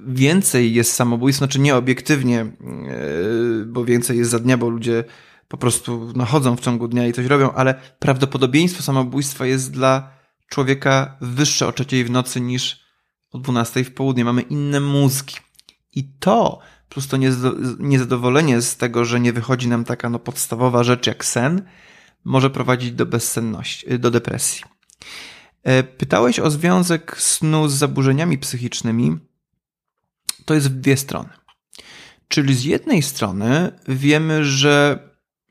Więcej jest samobójstw, znaczy nie obiektywnie, yy, bo więcej jest za dnia, bo ludzie po prostu no, chodzą w ciągu dnia i coś robią, ale prawdopodobieństwo samobójstwa jest dla człowieka wyższe o trzeciej w nocy niż o dwunastej w południe. Mamy inne mózgi. I to plus to niezadowolenie z tego, że nie wychodzi nam taka no, podstawowa rzecz jak sen, może prowadzić do bezsenności, do depresji. E, pytałeś o związek snu z zaburzeniami psychicznymi. To jest w dwie strony. Czyli z jednej strony wiemy, że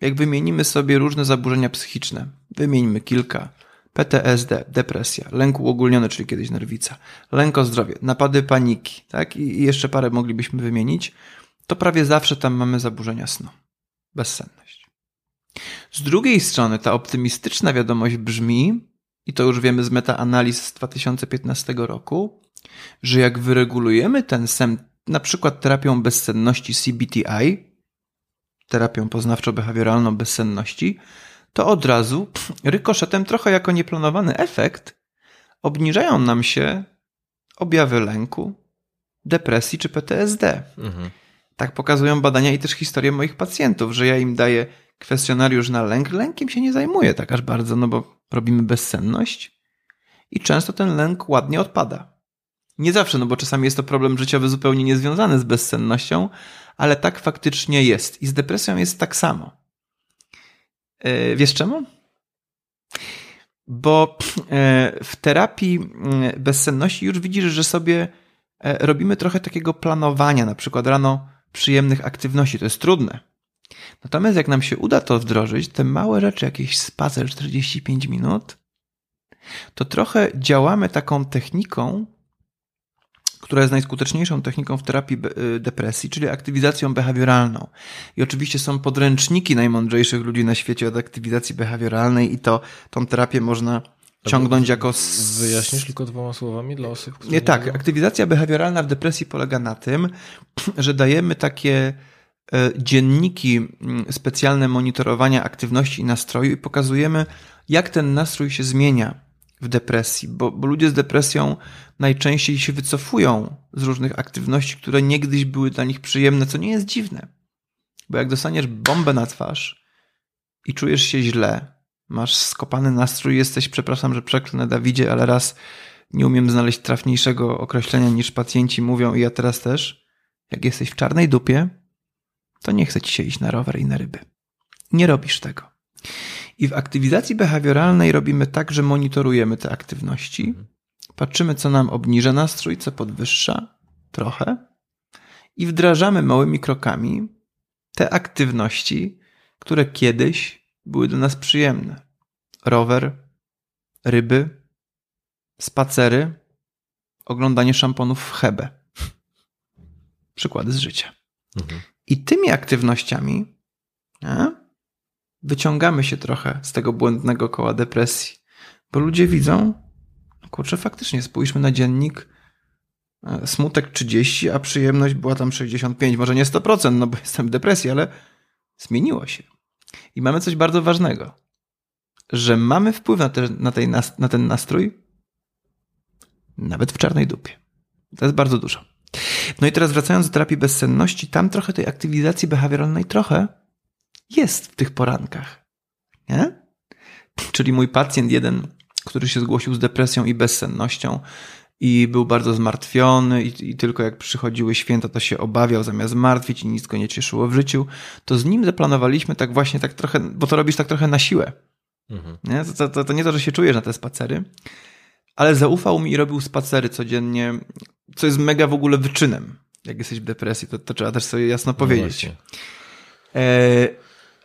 jak wymienimy sobie różne zaburzenia psychiczne, wymieńmy kilka, PTSD, depresja, lęk uogólniony, czyli kiedyś nerwica, lęk o zdrowie, napady paniki, tak? I jeszcze parę moglibyśmy wymienić, to prawie zawsze tam mamy zaburzenia snu. Bezsenność. Z drugiej strony ta optymistyczna wiadomość brzmi, i to już wiemy z metaanaliz z 2015 roku, że jak wyregulujemy ten sen, na przykład terapią bezsenności CBTI, terapią poznawczo-behawioralną bezsenności, to od razu rykoszetem, trochę jako nieplanowany efekt, obniżają nam się objawy lęku, depresji czy PTSD. Mhm. Tak pokazują badania i też historie moich pacjentów, że ja im daję kwestionariusz na lęk. Lękiem się nie zajmuję tak aż bardzo, no bo robimy bezsenność i często ten lęk ładnie odpada. Nie zawsze, no bo czasami jest to problem życiowy zupełnie niezwiązany z bezsennością, ale tak faktycznie jest. I z depresją jest tak samo. E, wiesz czemu? Bo e, w terapii mm, bezsenności już widzisz, że sobie e, robimy trochę takiego planowania, na przykład rano przyjemnych aktywności. To jest trudne. Natomiast jak nam się uda to wdrożyć, te małe rzeczy, jakiś spacer 45 minut, to trochę działamy taką techniką, która jest najskuteczniejszą techniką w terapii y, depresji, czyli aktywizacją behawioralną. I oczywiście są podręczniki najmądrzejszych ludzi na świecie od aktywizacji behawioralnej i to tą terapię można ciągnąć jako... Wyjaśnisz tylko dwoma słowami dla osób, które... Nie, tak. Aktywizacja behawioralna w depresji polega na tym, że dajemy takie dzienniki, mm, specjalne monitorowania aktywności i nastroju i pokazujemy, jak ten nastrój się zmienia w depresji, bo, bo ludzie z depresją najczęściej się wycofują z różnych aktywności, które niegdyś były dla nich przyjemne, co nie jest dziwne. Bo jak dostaniesz bombę na twarz i czujesz się źle, masz skopany nastrój, jesteś, przepraszam, że przeklnę Dawidzie, ale raz nie umiem znaleźć trafniejszego określenia niż pacjenci mówią i ja teraz też, jak jesteś w czarnej dupie, to nie chce ci się iść na rower i na ryby. Nie robisz tego. I w aktywizacji behawioralnej robimy tak, że monitorujemy te aktywności, patrzymy, co nam obniża nastrój, co podwyższa trochę i wdrażamy małymi krokami te aktywności, które kiedyś były dla nas przyjemne. Rower, ryby, spacery, oglądanie szamponów w Hebe. Przykłady z życia. Mhm. I tymi aktywnościami nie, wyciągamy się trochę z tego błędnego koła depresji, bo ludzie widzą, kurczę, faktycznie spójrzmy na dziennik, e, smutek 30, a przyjemność była tam 65, może nie 100%, no bo jestem w depresji, ale zmieniło się. I mamy coś bardzo ważnego, że mamy wpływ na, te, na, tej, na ten nastrój nawet w czarnej dupie. To jest bardzo dużo. No i teraz wracając do terapii bezsenności, tam trochę tej aktywizacji behawioralnej trochę jest w tych porankach. Nie? Czyli mój pacjent jeden, który się zgłosił z depresją i bezsennością i był bardzo zmartwiony i, i, tylko jak przychodziły święta, to się obawiał zamiast martwić i nic go nie cieszyło w życiu, to z nim zaplanowaliśmy tak właśnie tak trochę, bo to robisz tak trochę na siłę. Mhm. Nie? To, to, to nie to, że się czujesz na te spacery, ale zaufał mi i robił spacery codziennie, co jest mega w ogóle wyczynem. Jak jesteś w depresji, to, to trzeba też sobie jasno no powiedzieć. No e,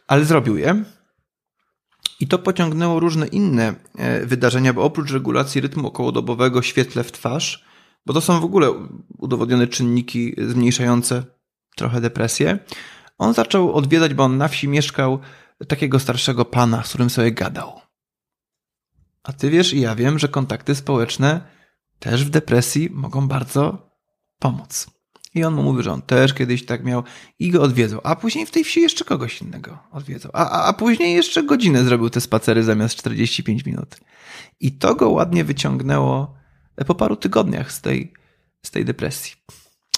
ale zrobił je. I to pociągnęło różne inne e, wydarzenia, bo oprócz regulacji rytmu okołodobowego, świetle w twarz, bo to są w ogóle udowodnione czynniki zmniejszające trochę depresję, on zaczął odwiedzać, bo on na wsi mieszkał takiego starszego pana, z którym sobie gadał. A ty wiesz i ja wiem, że kontakty społeczne też w depresji mogą bardzo pomóc. I on mu mówi, że on też kiedyś tak miał i go odwiedzał, a później w tej wsi jeszcze kogoś innego odwiedzał, a, a, a później jeszcze godzinę zrobił te spacery zamiast 45 minut. I to go ładnie wyciągnęło po paru tygodniach z tej, z tej depresji.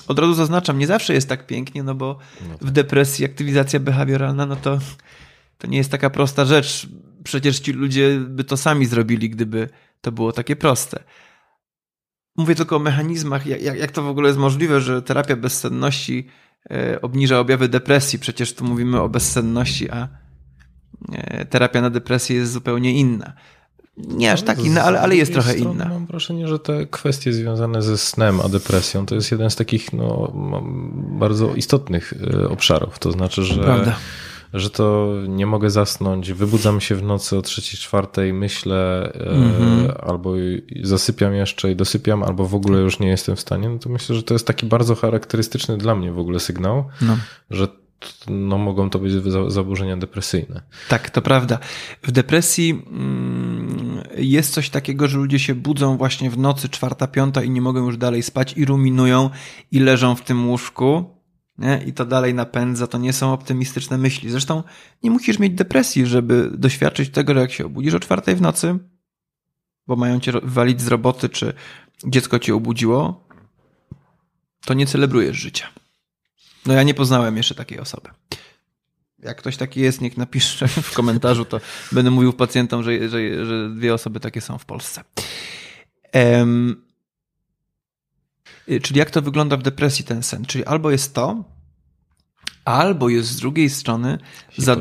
Od razu zaznaczam, nie zawsze jest tak pięknie, no bo no tak. w depresji aktywizacja behawioralna, no to, to nie jest taka prosta rzecz. Przecież ci ludzie by to sami zrobili, gdyby to było takie proste. Mówię tylko o mechanizmach, jak, jak to w ogóle jest możliwe, że terapia bezsenności e, obniża objawy depresji. Przecież tu mówimy o bezsenności, a e, terapia na depresję jest zupełnie inna. Nie aż tak inna, ale, ale jest trochę inna. Mam wrażenie, że te kwestie związane ze snem a depresją to jest jeden z takich no, bardzo istotnych e, obszarów. To znaczy, że Prawda że to nie mogę zasnąć, wybudzam się w nocy o trzeciej, czwartej, myślę mm-hmm. albo zasypiam jeszcze i dosypiam, albo w ogóle już nie jestem w stanie, no to myślę, że to jest taki bardzo charakterystyczny dla mnie w ogóle sygnał, no. że no, mogą to być zaburzenia depresyjne. Tak, to prawda. W depresji mm, jest coś takiego, że ludzie się budzą właśnie w nocy czwarta, piąta i nie mogą już dalej spać i ruminują i leżą w tym łóżku nie? i to dalej napędza, to nie są optymistyczne myśli. Zresztą nie musisz mieć depresji, żeby doświadczyć tego, że jak się obudzisz o czwartej w nocy, bo mają cię walić z roboty, czy dziecko cię obudziło, to nie celebrujesz życia. No ja nie poznałem jeszcze takiej osoby. Jak ktoś taki jest, niech napisze w komentarzu, to będę mówił pacjentom, że, że, że dwie osoby takie są w Polsce. Um, czyli jak to wygląda w depresji ten sen? Czyli albo jest to, albo jest z drugiej strony za,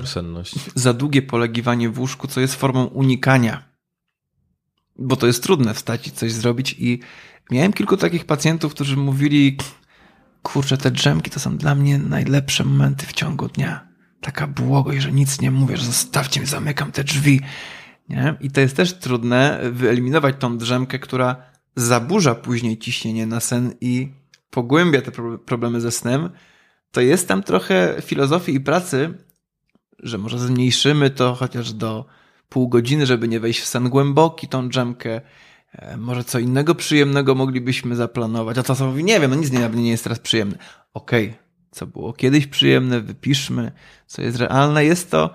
za długie polegiwanie w łóżku, co jest formą unikania. Bo to jest trudne wstać i coś zrobić i miałem kilku takich pacjentów, którzy mówili kurczę, te drzemki to są dla mnie najlepsze momenty w ciągu dnia. Taka błogość, że nic nie mówię, że zostawcie mnie, zamykam te drzwi. Nie? I to jest też trudne wyeliminować tą drzemkę, która zaburza później ciśnienie na sen i pogłębia te problemy ze snem, to jest tam trochę filozofii i pracy, że może zmniejszymy to chociaż do pół godziny, żeby nie wejść w sen głęboki, tą dżemkę. E, może co innego przyjemnego moglibyśmy zaplanować. A to mówi, nie wiem, no nic nie, nie jest teraz przyjemne. Okej, okay. co było kiedyś przyjemne, wypiszmy, co jest realne. Jest to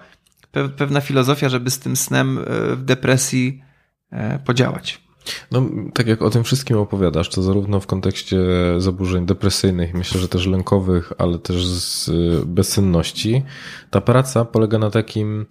pewna filozofia, żeby z tym snem e, w depresji e, podziałać. No, tak jak o tym wszystkim opowiadasz, to zarówno w kontekście zaburzeń depresyjnych, myślę, że też lękowych, ale też z bezsenności, ta praca polega na takim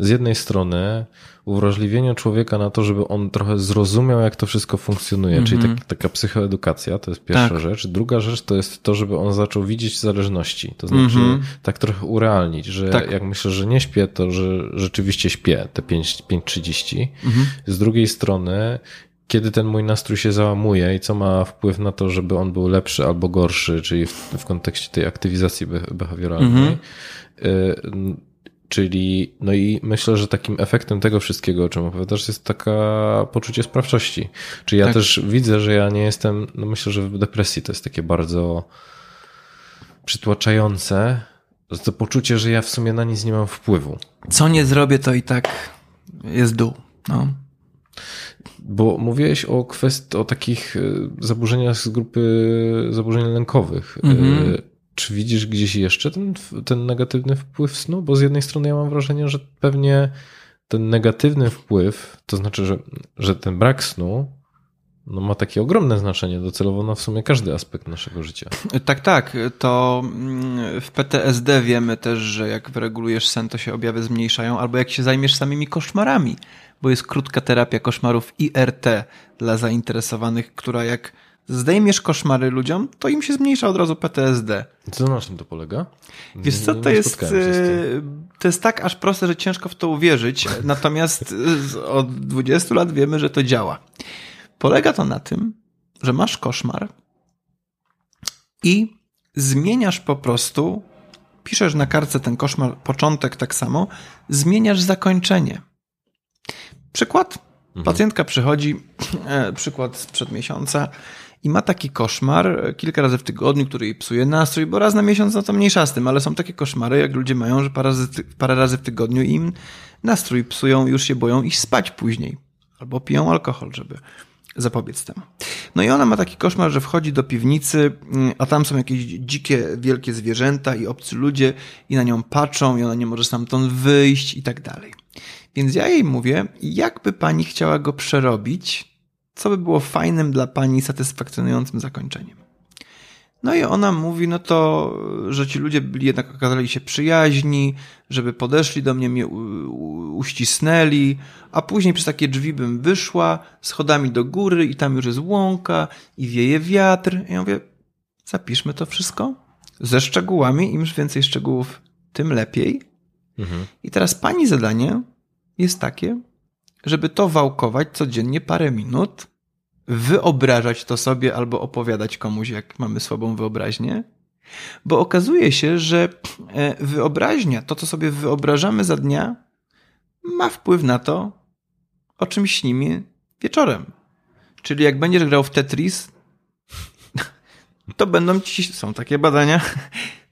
z jednej strony uwrażliwieniu człowieka na to, żeby on trochę zrozumiał, jak to wszystko funkcjonuje, mm -hmm. czyli tak, taka psychoedukacja, to jest pierwsza tak. rzecz. Druga rzecz to jest to, żeby on zaczął widzieć zależności, to znaczy mm -hmm. tak trochę urealnić, że tak. jak myślę, że nie śpię, to że rzeczywiście śpię te 5.30. Mm -hmm. Z drugiej strony kiedy ten mój nastrój się załamuje i co ma wpływ na to, żeby on był lepszy albo gorszy, czyli w, w kontekście tej aktywizacji behawioralnej. Mm -hmm. Czyli, no i myślę, że takim efektem tego wszystkiego, o czym opowiadasz, jest taka poczucie sprawczości. Czyli ja tak. też widzę, że ja nie jestem, no myślę, że w depresji to jest takie bardzo przytłaczające, to poczucie, że ja w sumie na nic nie mam wpływu. Co nie zrobię, to i tak jest dół. No. Bo mówiłeś o kwestii, o takich e, zaburzeniach z grupy zaburzeń lękowych. Mhm. Czy widzisz gdzieś jeszcze ten, ten negatywny wpływ snu? Bo z jednej strony ja mam wrażenie, że pewnie ten negatywny wpływ, to znaczy, że, że ten brak snu no ma takie ogromne znaczenie docelowo na w sumie każdy aspekt naszego życia. Tak, tak. To mm, w PTSD wiemy też, że jak wyregulujesz sen, to się objawy zmniejszają, albo jak się zajmiesz samymi koszmarami, bo jest krótka terapia koszmarów IRT dla zainteresowanych, która jak zdejmiesz koszmary ludziom, to im się zmniejsza od razu PTSD. Co na czym to polega? Wiesz co, to jest, e, to jest tak aż proste, że ciężko w to uwierzyć, natomiast od 20 lat wiemy, że to działa. Polega to na tym, że masz koszmar i zmieniasz po prostu, piszesz na kartce ten koszmar, początek tak samo, zmieniasz zakończenie. Przykład. Mhm. Pacjentka przychodzi, e, przykład sprzed miesiąca, i ma taki koszmar kilka razy w tygodniu, który jej psuje nastrój, bo raz na miesiąc no to mniejsza z tym, ale są takie koszmary, jak ludzie mają, że parę razy, parę razy w tygodniu im nastrój psują, już się boją iść spać później. Albo piją alkohol, żeby zapobiec temu. No i ona ma taki koszmar, że wchodzi do piwnicy, mm, a tam są jakieś dzikie, wielkie zwierzęta i obcy ludzie i na nią patrzą i ona nie może stamtąd wyjść i tak dalej. Więc ja jej mówię, jakby pani chciała go przerobić, co by było fajnym dla pani, satysfakcjonującym zakończeniem. No i ona mówi, no to, że ci ludzie byli jednak okazali się przyjaźni, żeby podeszli do mnie, mnie uścisnęli, a później przez takie drzwi bym wyszła schodami do góry i tam już jest łąka i wieje wiatr. I ja mówię, zapiszmy to wszystko ze szczegółami, im więcej szczegółów, tym lepiej. Mhm. I teraz pani zadanie jest takie, żeby to wałkować codziennie parę minut, wyobrażać to sobie albo opowiadać komuś, jak mamy słabą wyobraźnię. Bo okazuje się, że e, wyobraźnia, to co sobie wyobrażamy za dnia, ma wpływ na to, o czym śnimy wieczorem. Czyli jak będziesz grał w Tetris, to będą ci, są takie badania,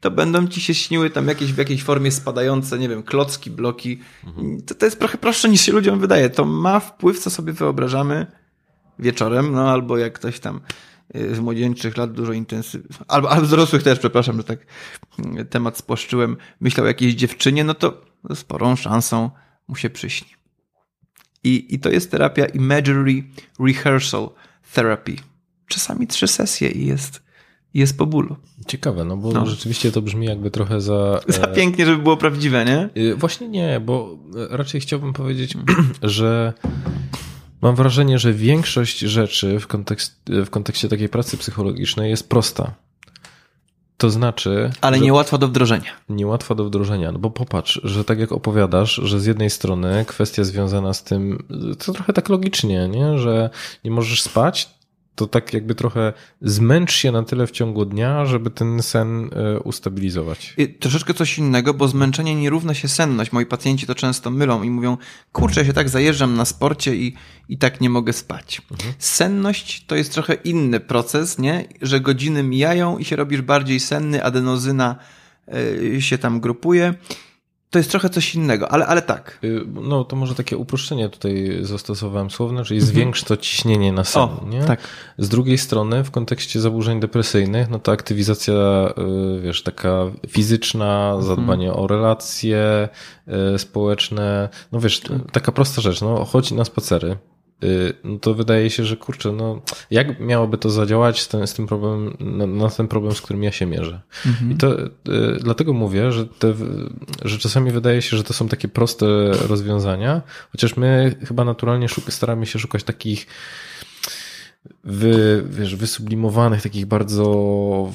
to będą ci się śniły tam jakieś w jakiejś formie spadające, nie wiem, klocki, bloki. Mhm. To, to jest trochę prostsze niż się ludziom wydaje. To ma wpływ, co sobie wyobrażamy wieczorem, no albo jak ktoś tam y, z młodzieńczych lat dużo intensywnie, albo, albo z dorosłych też, przepraszam, że tak y, temat spłaszczyłem, myślał o jakiejś dziewczynie, no to sporą szansą mu się przyśni. I, I to jest terapia Imagery Rehearsal Therapy. Czasami trzy sesje i jest jest po bólu. Ciekawe, no bo no. rzeczywiście to brzmi jakby trochę za... Za e, pięknie, żeby było prawdziwe, nie? E, właśnie nie, bo raczej chciałbym powiedzieć, że mam wrażenie, że większość rzeczy w, kontekst, w kontekście takiej pracy psychologicznej jest prosta. To znaczy. Ale niełatwa do wdrożenia. Niełatwa do wdrożenia, no bo popatrz, że tak jak opowiadasz, że z jednej strony kwestia związana z tym, to trochę tak logicznie, nie? że nie możesz spać, to tak jakby trochę zmęcz się na tyle w ciągu dnia, żeby ten sen e, ustabilizować. I troszeczkę coś innego, bo zmęczenie nie równa się senność. Moi pacjenci to często mylą i mówią, kurczę, ja się tak zajeżdżam na sporcie i, i tak nie mogę spać. Mhm. Senność to jest trochę inny proces, nie? Że godziny mijają i się robisz bardziej senny, adenozyna e, się tam grupuje to jest trochę coś innego, ale, ale tak. Y, no to może takie uproszczenie tutaj zastosowałem słowne, czyli mhm. zwiększ to ciśnienie na sen. O, nie? Tak. Z drugiej strony w kontekście zaburzeń depresyjnych, no to aktywizacja, y, wiesz, taka fizyczna, mhm. zadbanie o relacje y, społeczne, no wiesz, taka prosta rzecz, no chodź na spacery, no to wydaje się, że kurczę, no jak miałoby to zadziałać z, ten, z tym problemem, na, na, ten problem, z którym ja się mierzę. Mhm. I to y, dlatego mówię, że, te, że czasami wydaje się, że to są takie proste rozwiązania, chociaż my chyba naturalnie szuk staramy się szukać takich wy, wiesz, wysublimowanych, takich bardzo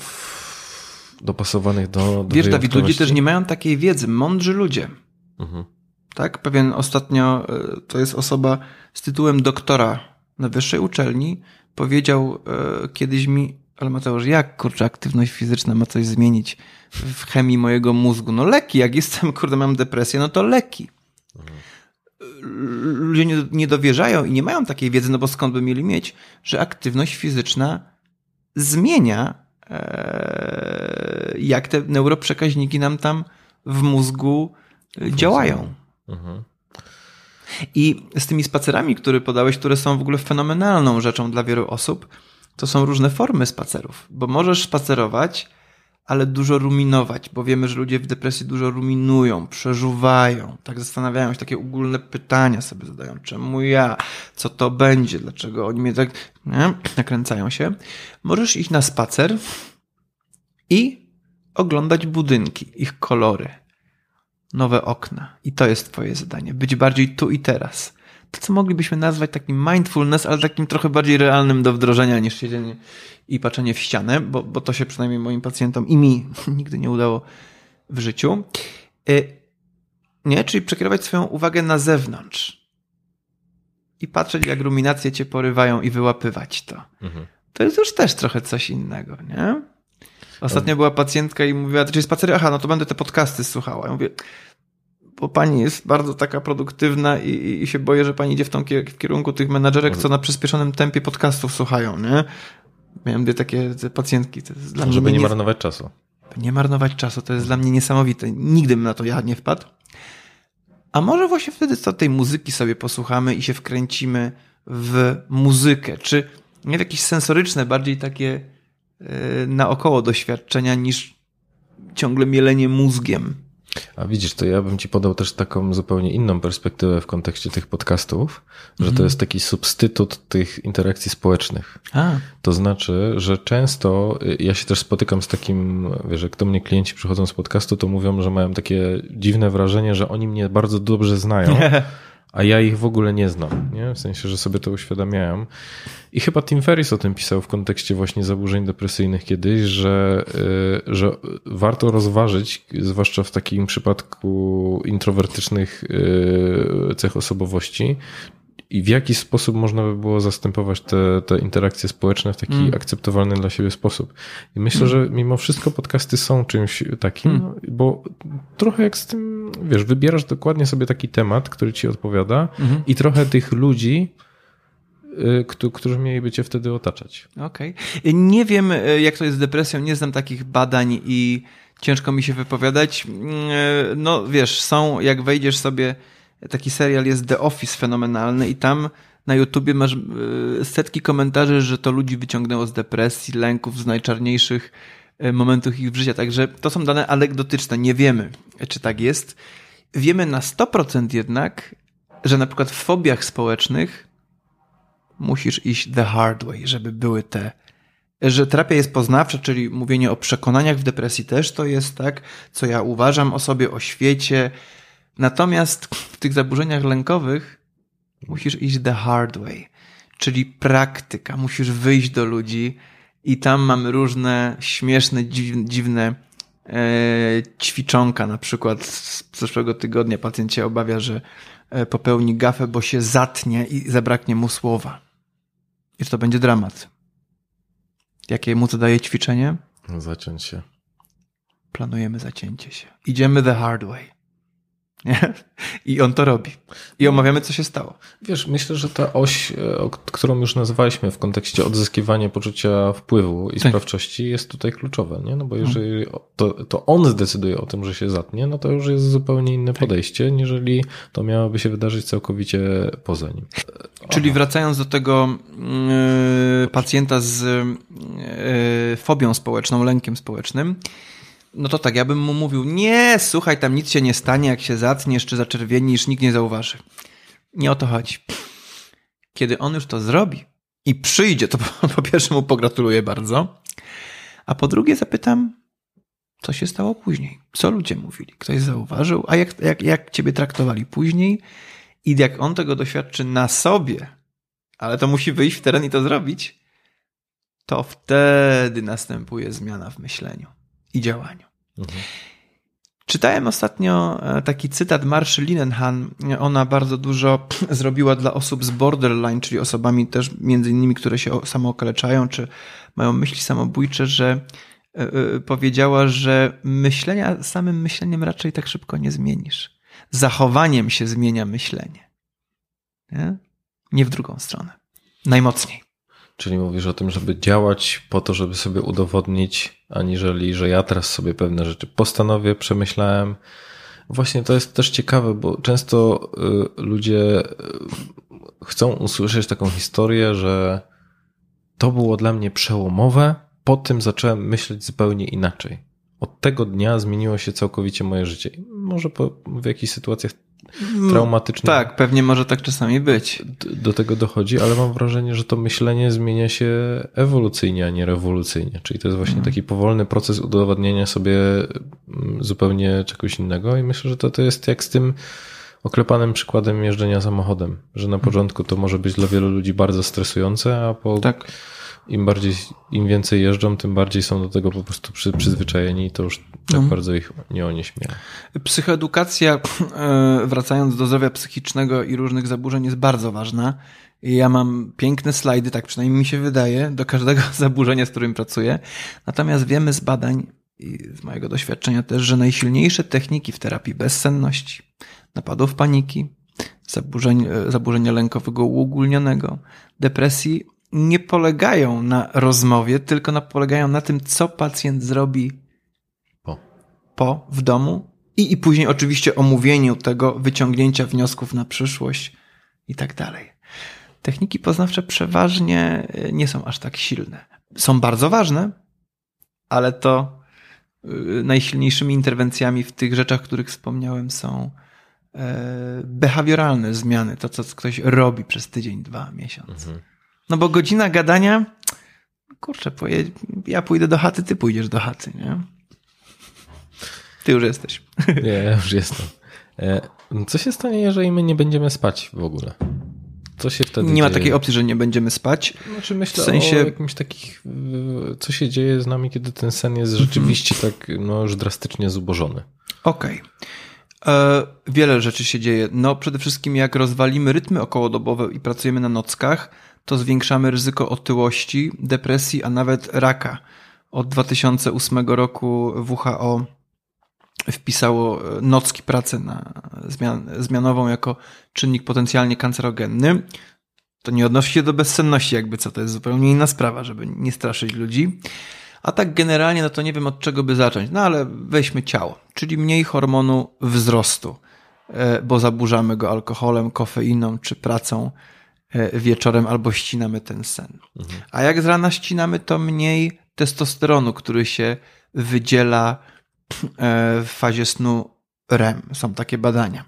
dopasowanych do, do Wiesz, Dawid, ludzie też nie mają takiej wiedzy. Mądrzy ludzie. Mhm. Tak? Pewien ostatnio, e, to jest osoba z tytułem doktora na wyższej uczelni, powiedział e, kiedyś mi, ale Mateusz, jak kurczę, aktywność fizyczna ma coś zmienić w chemii mojego mózgu? No leki, jak jestem, kurde, mam depresję, no to leki. Ludzie nie, nie dowierzają i nie mają takiej wiedzy, no bo skąd by mieli mieć, że aktywność fizyczna zmienia e, jak te neuroprzekaźniki nam tam w mózgu działają. Mhm. I z tymi spacerami, które podałeś, które są w ogóle fenomenalną rzeczą dla wielu osób, to są różne formy spacerów, bo możesz spacerować, ale dużo ruminować, bo wiemy, że ludzie w depresji dużo ruminują, przeżuwają, tak zastanawiają się, takie ogólne pytania sobie zadają. Czemu ja? Co to będzie? Dlaczego oni mnie tak nie? nakręcają się? Możesz iść na spacer i oglądać budynki, ich kolory nowe okna. I to jest Twoje zadanie. Być bardziej tu i teraz. To, co moglibyśmy nazwać takim mindfulness, ale takim trochę bardziej realnym do wdrożenia niż siedzenie i patrzenie w ścianę, bo, bo to się przynajmniej moim pacjentom i mi nigdy nie udało w życiu. Y, nie? Czyli przekierować swoją uwagę na zewnątrz i patrzeć, jak ruminacje cię porywają i wyłapywać to. Mhm. To jest już też trochę coś innego, nie? Ostatnio była pacjentka i mówiła, czy spacery, aha, no to będę te podcasty słuchała. Ja mówię, bo pani jest bardzo taka produktywna i, i się boję, że pani idzie w, tą, w kierunku tych menadżerek, co na przyspieszonym tempie podcastów słuchają, nie? Miałem dwie takie pacjentki. To jest dla Żeby mnie nie marnować czasu. Nie marnować czasu, to jest dla mnie niesamowite. Nigdy bym na to ja nie wpadł. A może właśnie wtedy co tej muzyki sobie posłuchamy i się wkręcimy w muzykę, czy nie w jakieś sensoryczne, bardziej takie naokoło doświadczenia niż ciągle mielenie mózgiem. A widzisz, to ja bym ci podał też taką zupełnie inną perspektywę w kontekście tych podcastów, że to mhm. jest taki substytut tych interakcji społecznych. A. To znaczy, że często y, ja się też spotykam z takim, wiesz, jak do mnie klienci przychodzą z podcastu, to mówią, że mają takie dziwne wrażenie, że oni mnie bardzo dobrze znają. a ja ich w ogóle nie znam, nie? w sensie, że sobie to uświadamiałem. I chyba Tim Ferris o tym pisał w kontekście właśnie zaburzeń depresyjnych kiedyś, że, y, że warto rozważyć, zwłaszcza w takim przypadku introwertycznych y, cech osobowości, i w jaki sposób można by było zastępować te, te interakcje społeczne w taki mm. akceptowalny dla siebie sposób. I myślę, mm. że mimo wszystko podcasty są czymś takim, mm. bo trochę jak z tym, wiesz, wybierasz dokładnie sobie taki temat, który ci odpowiada mm. i trochę tych ludzi, y, którzy mieliby cię wtedy otaczać. Okej. Okay. Nie wiem, y, jak to jest z depresją, nie znam takich badań i ciężko mi się wypowiadać. Y, no wiesz, są, jak wejdziesz sobie taki serial jest The Office fenomenalny i tam na YouTubie masz e, setki komentarzy, że to ludzi wyciągnęło z depresji, lęków, z najczarniejszych e, momentów ich życia. Także to są dane anegdotyczne. Nie wiemy, czy tak jest. Wiemy na 100% jednak, że na przykład w fobiach społecznych musisz iść the hard way, żeby były te że terapia jest poznawcza, czyli mówienie o przekonaniach w depresji też to jest tak, co ja uważam o sobie, o świecie, Natomiast w tych zaburzeniach lękowych musisz iść the hard way, czyli praktyka. Musisz wyjść do ludzi i tam mamy różne śmieszne, dziwne e, ćwiczonka. Na przykład z zeszłego tygodnia pacjent się obawia, że e, popełni gafę, bo się zatnie i zabraknie mu słowa. I to będzie dramat. Jakie mu to daje ćwiczenie? Zaciąć się. Planujemy zacięcie się. Idziemy the hard way. Nie? I on to robi. I omawiamy, co się stało. Wiesz, myślę, że ta oś, e, którą już nazwaliśmy w kontekście odzyskiwania poczucia wpływu i tak. sprawczości, jest tutaj kluczowe, nie? No bo jeżeli to, to on zdecyduje o tym, że się zatnie, no to już jest zupełnie inne tak. podejście, niżeli to miałoby się wydarzyć całkowicie poza nim. Czyli wracając do tego yy, pacjenta z yy, fobią społeczną, lękiem społecznym, no to tak, ja bym mu mówił, nie, słuchaj, tam nic się nie stanie, jak się zatniesz czy zaczerwienisz, nikt nie zauważy. Nie o to chodzi. Kiedy on już to zrobi i przyjdzie, to po, po pierwsze mu pogratuluję bardzo, a po drugie zapytam, co się stało później? Co ludzie mówili? Ktoś zauważył? A jak, jak, jak ciebie traktowali później? I jak on tego doświadczy na sobie, ale to musi wyjść w teren i to zrobić, to wtedy następuje zmiana w myśleniu i działaniu. Mhm. Czytałem ostatnio e, taki cytat Marszy Linenhan. Ona bardzo dużo zrobiła dla osób z borderline, czyli osobami też między innymi, które się samookaleczają, czy mają myśli samobójcze, że e, e, powiedziała, że myślenia samym myśleniem raczej tak szybko nie zmienisz. Zachowaniem się zmienia myślenie. Nie, nie w drugą stronę. Najmocniej. Czyli mówisz o tym, żeby działać po to, żeby sobie udowodnić, aniżeli, że ja teraz sobie pewne rzeczy postanowię, przemyślałem. Właśnie to jest też ciekawe, bo często y, ludzie y, chcą usłyszeć taką historię, że to było dla mnie przełomowe, po tym zacząłem myśleć zupełnie inaczej. Od tego dnia zmieniło się całkowicie moje życie. Może po, w jakichś sytuacjach Mm, traumatyczne. Tak, pewnie może tak czasami być. Do tego dochodzi, ale mam wrażenie, że to myślenie zmienia się ewolucyjnie, a nie rewolucyjnie. Czyli to jest właśnie mm. taki powolny proces udowadniania sobie mm, zupełnie czegoś innego i myślę, że to, to jest jak z tym oklepanym przykładem jeżdżenia samochodem, że na początku to może być dla wielu ludzi bardzo stresujące, a po tak im bardziej, im więcej jeżdżą, tym bardziej są do tego po prostu przy, przyzwyczajeni i to już tak mhm. bardzo ich nie onieśmia. Psychoedukacja, e, wracając do zdrowia psychicznego i różnych zaburzeń, jest bardzo ważna. Ja mam piękne slajdy, tak przynajmniej mi się wydaje, do każdego zaburzenia, z którym pracuję. Natomiast wiemy z badań i z mojego doświadczenia też, że najsilniejsze techniki w terapii bezsenności, napadów paniki, zaburzeń, e, zaburzenia lękowego uogólnionego, depresji nie polegają na rozmowie, tylko na, polegają na tym, co pacjent zrobi po, po w domu i, i później oczywiście omówieniu tego, wyciągnięcia wniosków na przyszłość i tak dalej. Techniki poznawcze przeważnie e, nie są aż tak silne. Są bardzo ważne, ale to e, najsilniejszymi interwencjami w tych rzeczach, których wspomniałem, są e, behawioralne zmiany, to co ktoś robi przez tydzień, dwa, miesiąc. Mhm. No bo godzina gadania, kurczę, poje, ja pójdę do chaty, ty pójdziesz do chaty, nie? Ty już jesteś. Nie, ja już jestem. E, co się stanie, jeżeli my nie będziemy spać w ogóle? Co się wtedy Nie dzieje? ma takiej opcji, że nie będziemy spać. Znaczy myślę w sensie... o jakimś takich, co się dzieje z nami, kiedy ten sen jest rzeczywiście tak no, już drastycznie zubożony. Okej. Okay. E, wiele rzeczy się dzieje. No przede wszystkim jak rozwalimy rytmy okołodobowe i pracujemy na nockach, to zwiększamy ryzyko otyłości, depresji, a nawet raka. Od 2008 roku WHO wpisało e, nocki pracę na zmian, zmianową jako czynnik potencjalnie kancerogenny. To nie odnosi się do bezsenności, jakby co, to jest zupełnie inna sprawa, żeby nie straszyć ludzi. A tak generalnie, no to nie wiem od czego by zacząć. No ale weźmy ciało, czyli mniej hormonu wzrostu, e, bo zaburzamy go alkoholem, kofeiną czy pracą wieczorem albo ścinamy ten sen. Mhm. A jak z rana ścinamy, to mniej testosteronu, który się wydziela e, w fazie snu REM. Są takie badania.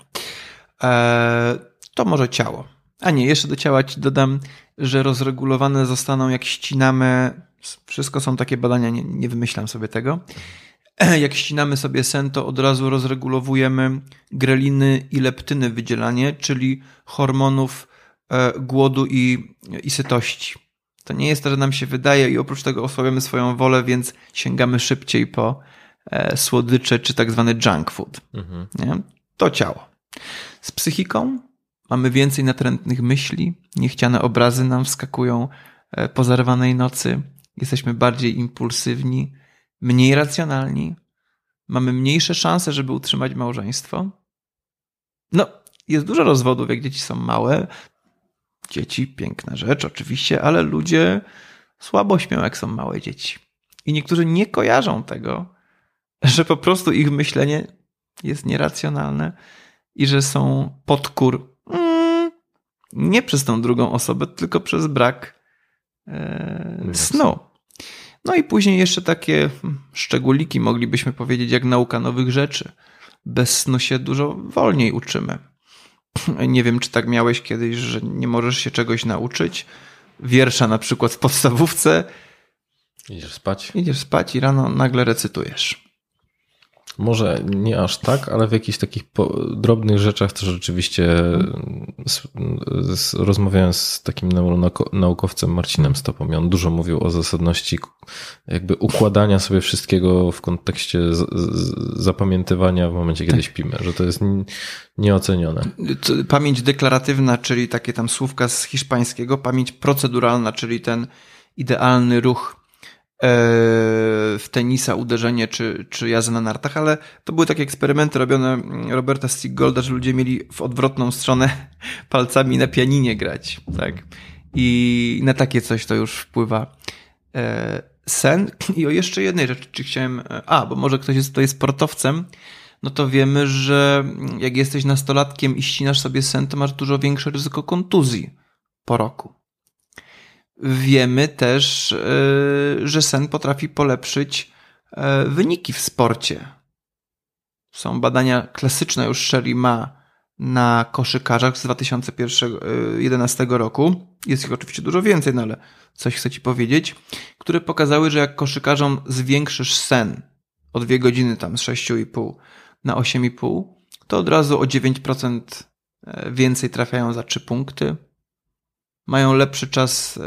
E, to może ciało. A nie, jeszcze do ciała ci dodam, że rozregulowane zostaną jak ścinamy. Wszystko są takie badania, nie, nie wymyślam sobie tego. Jak ścinamy sobie sen, to od razu rozregulowujemy greliny i leptyny wydzielanie, czyli hormonów E, głodu i, i sytości. To nie jest to, że nam się wydaje i oprócz tego osłabiamy swoją wolę, więc sięgamy szybciej po e, słodycze czy tak zwany junk food. Mhm. Nie? To ciało. Z psychiką mamy więcej natrętnych myśli, niechciane obrazy nam wskakują e, po zarwanej nocy, jesteśmy bardziej impulsywni, mniej racjonalni, mamy mniejsze szanse, żeby utrzymać małżeństwo. No, jest dużo rozwodów, jak dzieci są małe, Dzieci, piękna rzecz oczywiście, ale ludzie słabo śmią, jak są małe dzieci. I niektórzy nie kojarzą tego, że po prostu ich myślenie jest nieracjonalne i że są podkór mm, nie przez tą drugą osobę, tylko przez brak e, snu. No i później jeszcze takie szczególiki, moglibyśmy powiedzieć, jak nauka nowych rzeczy. Bez snu się dużo wolniej uczymy. Nie wiem, czy tak miałeś kiedyś, że nie możesz się czegoś nauczyć. Wiersza na przykład w podstawówce. Idziesz spać? Idziesz spać i rano nagle recytujesz. Może nie aż tak, ale w jakichś takich drobnych rzeczach to rzeczywiście z, z, rozmawiałem z takim naukowcem Marcinem Stopą i on dużo mówił o zasadności jakby układania sobie wszystkiego w kontekście z, zapamiętywania w momencie, kiedy tak. śpimy, że to jest nieocenione. Pamięć deklaratywna, czyli takie tam słówka z hiszpańskiego, pamięć proceduralna, czyli ten idealny ruch w tenisa, uderzenie czy, czy jazdę na nartach, ale to były takie eksperymenty robione Roberta Stigolda, że ludzie mieli w odwrotną stronę palcami na pianinie grać, tak? I na takie coś to już wpływa e, sen. I o jeszcze jednej rzeczy, czy chciałem, e, a, bo może ktoś jest tutaj sportowcem, no to wiemy, że jak jesteś nastolatkiem i ścinasz sobie sen, to masz dużo większe ryzyko kontuzji po roku. Wiemy też, e, że sen potrafi polepszyć e, wyniki w sporcie. Są badania klasyczne, już Sherry ma na koszykarzach z 2011 e, roku. Jest ich oczywiście dużo więcej, no ale coś chcę Ci powiedzieć, które pokazały, że jak koszykarzom zwiększysz sen o 2 godziny, tam z 6,5 na 8,5, to od razu o 9% więcej trafiają za 3 punkty, mają lepszy czas e,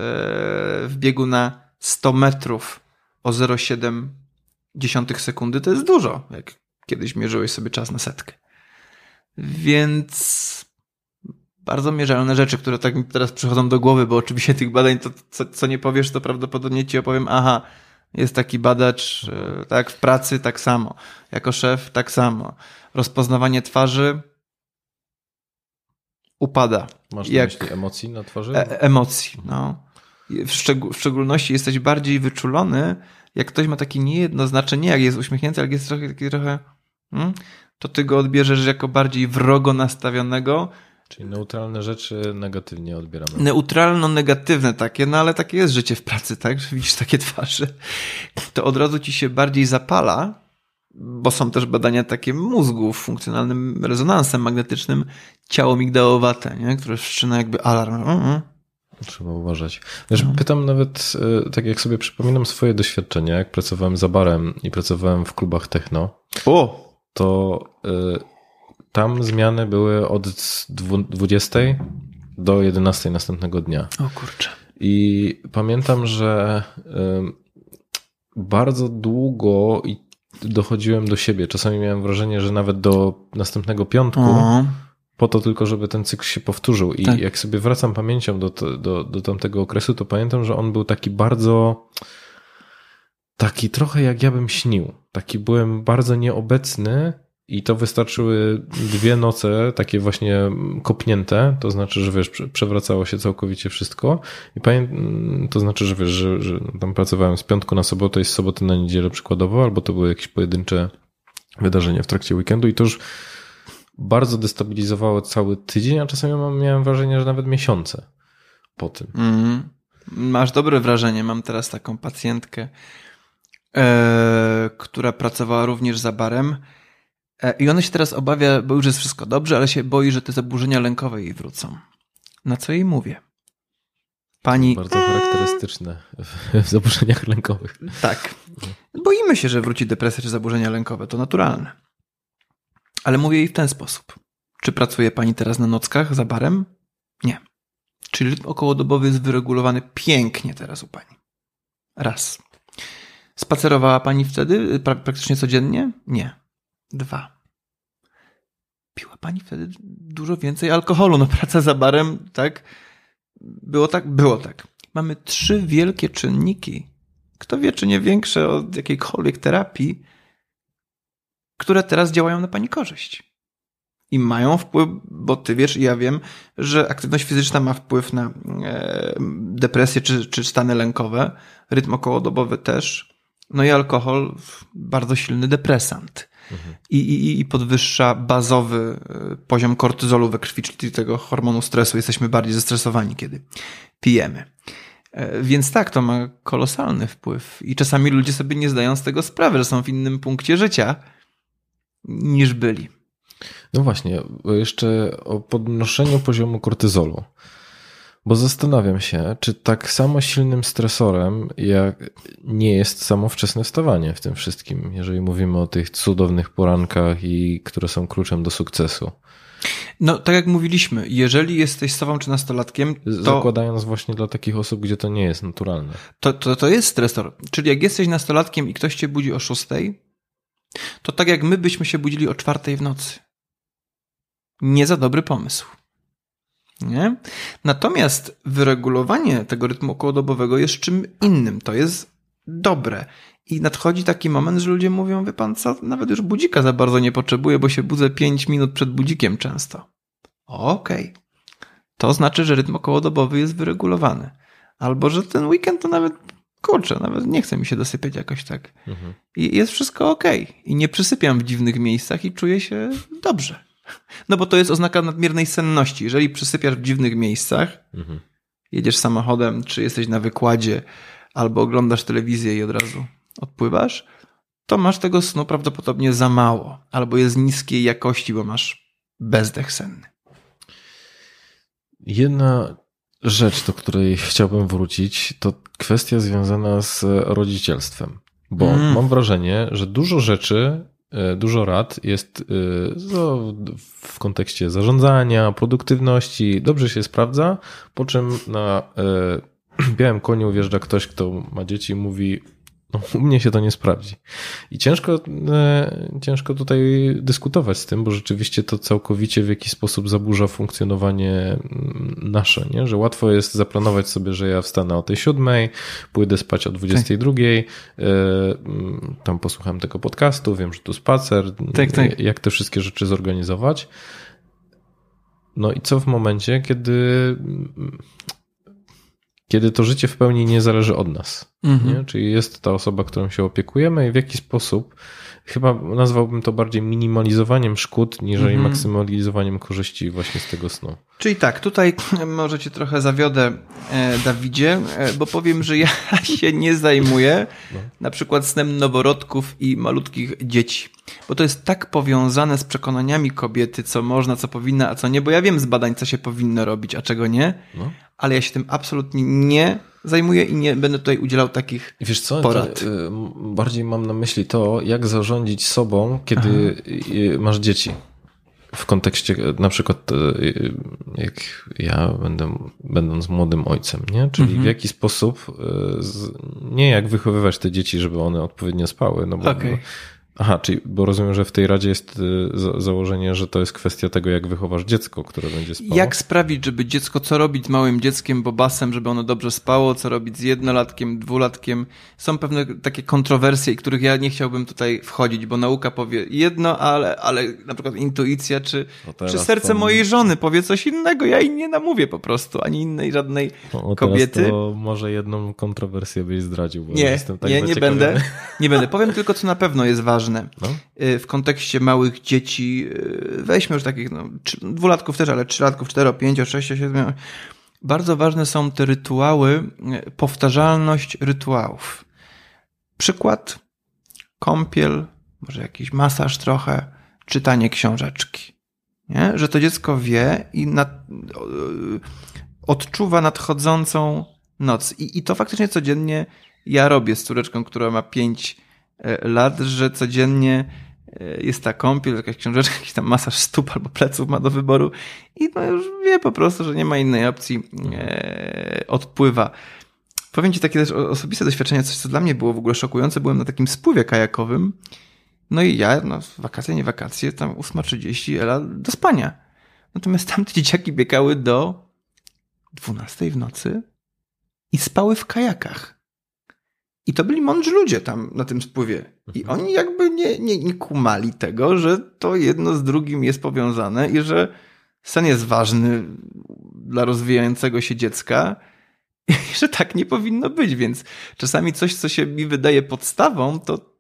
w biegu na 100 metrów o 0,7 sekundy. To jest dużo, jak kiedyś mierzyłeś sobie czas na setkę. Więc bardzo mierzalne rzeczy, które tak mi teraz przychodzą do głowy, bo oczywiście tych badań, to co, co nie powiesz, to prawdopodobnie ci opowiem, aha, jest taki badacz, e, tak w pracy tak samo, jako szef tak samo. Rozpoznawanie twarzy, upada. Masz jak myśli emocji na twarzy? E emocji, no. W, szczeg- w szczególności jesteś bardziej wyczulony, jak ktoś ma takie niejednoznaczne, nie jak jest uśmiechnięty, ale jest trochę taki trochę, hmm, to ty go odbierzesz jako bardziej wrogo nastawionego. Czyli neutralne rzeczy negatywnie odbieramy. Neutralno-negatywne takie, no ale takie jest życie w pracy, tak? Że widzisz takie twarze. To od razu ci się bardziej zapala, bo są też badania takie mózgu funkcjonalnym rezonansem magnetycznym, ciało migdałowate, nie? które wszczyna jakby alarm. Mm -mm. Trzeba uważać. Wiesz, no. pytam nawet, e, tak jak sobie przypominam swoje doświadczenia, jak pracowałem za barem i pracowałem w klubach techno, o! to y, tam zmiany były od 20 do 11 następnego dnia. O kurczę. I pamiętam, że y, bardzo długo i dochodziłem do siebie. Czasami miałem wrażenie, że nawet do następnego piątku, po to tylko, żeby ten cykl się powtórzył. I tak. jak sobie wracam pamięcią do, do, do tamtego okresu, to pamiętam, że on był taki bardzo. Taki trochę jak ja bym śnił. Taki byłem bardzo nieobecny i to wystarczyły dwie noce, takie właśnie kopnięte, to znaczy, że wiesz, przewracało się całkowicie wszystko. I pamię... to znaczy, że wiesz, że, że tam pracowałem z piątku na sobotę i z soboty na niedzielę przykładowo, albo to były jakieś pojedyncze wydarzenia w trakcie weekendu i to już bardzo destabilizowało cały tydzień, a czasami miałem wrażenie, że nawet miesiące po tym. Mm. Masz dobre wrażenie. Mam teraz taką pacjentkę, e, która pracowała również za barem I ona się teraz obawia, bo już jest wszystko dobrze, ale się boi, że te zaburzenia lękowe jej wrócą. Na co jej mówię? Pani. Bardzo charakterystyczne w zaburzeniach lękowych. Tak. Boimy się, że wróci depresja czy zaburzenia lękowe. To naturalne. Ale mówię jej w ten sposób. Czy pracuje pani teraz na nockach za barem? Nie. Czyli rytm okołodobowy jest wyregulowany pięknie teraz u pani. Raz. Spacerowała pani wtedy praktycznie codziennie? Nie. Dwa. Piła pani wtedy dużo więcej alkoholu. No praca za barem, tak? Było tak? Było tak. Mamy trzy wielkie czynniki. Kto wie, czy nie większe od jakiejkolwiek terapii, które teraz działają na pani korzyść. I mają wpływ, bo ty wiesz i ja wiem, że aktywność fizyczna ma wpływ na e, depresję czy, czy stany lękowe, rytm okołodobowy też. No i alkohol, bardzo silny depresant i, i, i podwyższa bazowy e, poziom kortyzolu we krwi, czyli tego hormonu stresu. Jesteśmy bardziej zestresowani, kiedy pijemy. E, więc tak, to ma kolosalny wpływ. I czasami ludzie sobie nie zdają z tego sprawy, że są w innym punkcie życia niż byli. No właśnie, jeszcze o podnoszeniu poziomu kortyzolu. Bo zastanawiam się, czy tak samo silnym stresorem jak nie jest samo wczesne wstawanie w tym wszystkim, jeżeli mówimy o tych cudownych porankach i które są kluczem do sukcesu. No, tak jak mówiliśmy, jeżeli jesteś sobą czy nastolatkiem, to, Zakładając właśnie dla takich osób, gdzie to nie jest naturalne. to, to, to jest stresor. Czyli jak jesteś nastolatkiem i ktoś cię budzi o szóstej, to tak jak my byśmy się budzili o czwartej w nocy. Nie za dobry pomysł. Nie? Natomiast wyregulowanie tego rytmu okołodobowego jest czym innym. To jest dobre. I nadchodzi taki moment, że ludzie mówią, wie pan co, nawet już budzika za bardzo nie potrzebuję, bo się budzę 5 minut przed budzikiem często. Okej. To znaczy, że rytm okołodobowy jest wyregulowany. Albo, że ten weekend to nawet, kurczę, nawet nie chce mi się dosypiać jakoś tak. Mhm. I jest wszystko okej. I nie przysypiam w dziwnych miejscach i czuję się dobrze. No bo to jest oznaka nadmiernej senności. Jeżeli przysypiasz w dziwnych miejscach, Mhm. jedziesz samochodem, czy jesteś na wykładzie, albo oglądasz telewizję i od razu odpływasz, to masz tego snu prawdopodobnie za mało, albo jest niskiej jakości, bo masz bezdech senny. Jedna rzecz, do której chciałbym wrócić, to kwestia związana z rodzicielstwem. Bo Mm. mam wrażenie, że dużo rzeczy, dużo rad jest e, w kontekście zarządzania, produktywności, dobrze się sprawdza, po czym na e, białym koniu wjeżdża ktoś, kto ma dzieci i mówi no, u mnie się to nie sprawdzi. I ciężko, e, ciężko tutaj dyskutować z tym, bo rzeczywiście to całkowicie w jakiś sposób zaburza funkcjonowanie mm, nasze, nie? że łatwo jest zaplanować sobie, że ja wstanę o tej siódmej, pójdę spać o 22, e, mm, tam posłucham tego podcastu, wiem, że tu spacer, Tak, tak. jak te wszystkie rzeczy zorganizować. No i co w momencie, kiedy kiedy to życie w pełni nie zależy od nas. Mhm. Nie? Czyli jest ta osoba, którą się opiekujemy i w jaki sposób, chyba nazwałbym to bardziej minimalizowaniem szkód, niżeli Mhm. maksymalizowaniem korzyści właśnie z tego snu. Czyli tak, tutaj może cię trochę zawiodę, e, Dawidzie, e, bo powiem, że ja się nie zajmuję No. na przykład snem noworodków i malutkich dzieci. Bo to jest tak powiązane z przekonaniami kobiety, co można, co powinna, a co nie, bo ja wiem z badań, co się powinno robić, a czego nie, No. ale ja się tym absolutnie nie zajmuję i nie będę tutaj udzielał takich I Wiesz co, Porad. to, y, bardziej mam na myśli to, jak zarządzić sobą, kiedy y, masz dzieci. W kontekście y, na przykład y, jak ja będę, będąc młodym ojcem, nie? Czyli Mhm. w jaki sposób, y, nie jak wychowywać te dzieci, żeby one odpowiednio spały, no bo, Okej. Aha, czyli, bo rozumiem, że w tej radzie jest y, za, założenie, że to jest kwestia tego, jak wychowasz dziecko, które będzie spało. Jak sprawić, żeby dziecko, co robić z małym dzieckiem, bobasem, żeby ono dobrze spało, co robić z jednolatkiem, dwulatkiem. Są pewne takie kontrowersje, których ja nie chciałbym tutaj wchodzić, bo nauka powie jedno, ale, ale na przykład intuicja, czy, O, teraz czy serce to- mojej żony powie coś innego. Ja jej nie namówię po prostu, ani innej żadnej kobiety. To może jedną kontrowersję byś zdradził, bo Nie, jestem tak nie, nie będę. Nie będę. Powiem tylko, co na pewno jest ważne. No. Y, W kontekście małych dzieci, y, weźmy już takich no, dwulatków też, ale trzylatków, cztero, pięcio, sześcio, siedmiu. Bardzo ważne są te rytuały, y, powtarzalność rytuałów. Przykład, kąpiel, może jakiś masaż trochę, czytanie książeczki. Nie? Że to dziecko wie i nad, odczuwa nadchodzącą noc. I, I to faktycznie codziennie ja robię z córeczką, która ma 5 lat, że codziennie e, jest ta kąpiel, jakaś książeczka, jakiś tam masaż stóp albo pleców ma do wyboru i no już wie po prostu, że nie ma innej opcji, e, odpływa. Powiem ci takie też osobiste doświadczenie, coś co dla mnie było w ogóle szokujące. Byłem na takim spływie kajakowym, no i ja, no wakacje, nie wakacje, tam 8.30, Ela do spania. Natomiast tamte dzieciaki biegały do 12 w nocy i spały w kajakach. I to byli mądrzy ludzie tam na tym spływie. I oni jakby nie, nie, nie kumali tego, że to jedno z drugim jest powiązane i że sen jest ważny dla rozwijającego się dziecka i że tak nie powinno być. Więc czasami coś, co się mi wydaje podstawą, to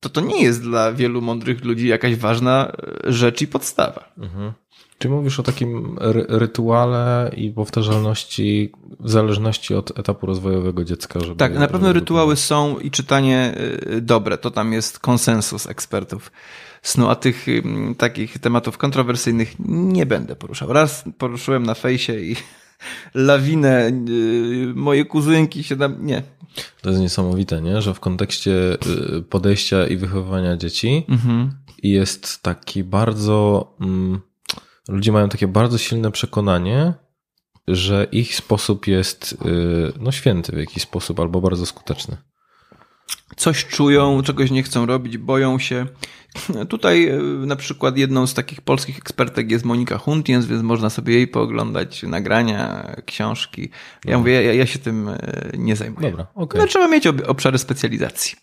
to to nie jest dla wielu mądrych ludzi jakaś ważna e, rzecz i podstawa. Mhm. Czy mówisz o takim ry rytuale i powtarzalności w zależności od etapu rozwojowego dziecka? Żeby, tak, na pewno rytuały są i czytanie y, dobre. To tam jest konsensus ekspertów snu, a tych takich tematów kontrowersyjnych nie będę poruszał. Raz poruszyłem na fejsie i lawinę y, moje kuzynki się tam... Nie. To jest niesamowite, nie? że w kontekście y, podejścia i wychowywania dzieci mhm. jest taki bardzo... Mm, ludzie mają takie bardzo silne przekonanie, że ich sposób jest y, no, święty w jakiś sposób albo bardzo skuteczny. Coś czują, czegoś nie chcą robić, boją się. Tutaj y, na przykład jedną z takich polskich ekspertek jest Monika Huntiens, więc można sobie jej pooglądać nagrania, książki. Ja Dobra. mówię, ja, ja, się tym y, nie zajmuję. Dobra, okay. No, trzeba mieć obszary specjalizacji.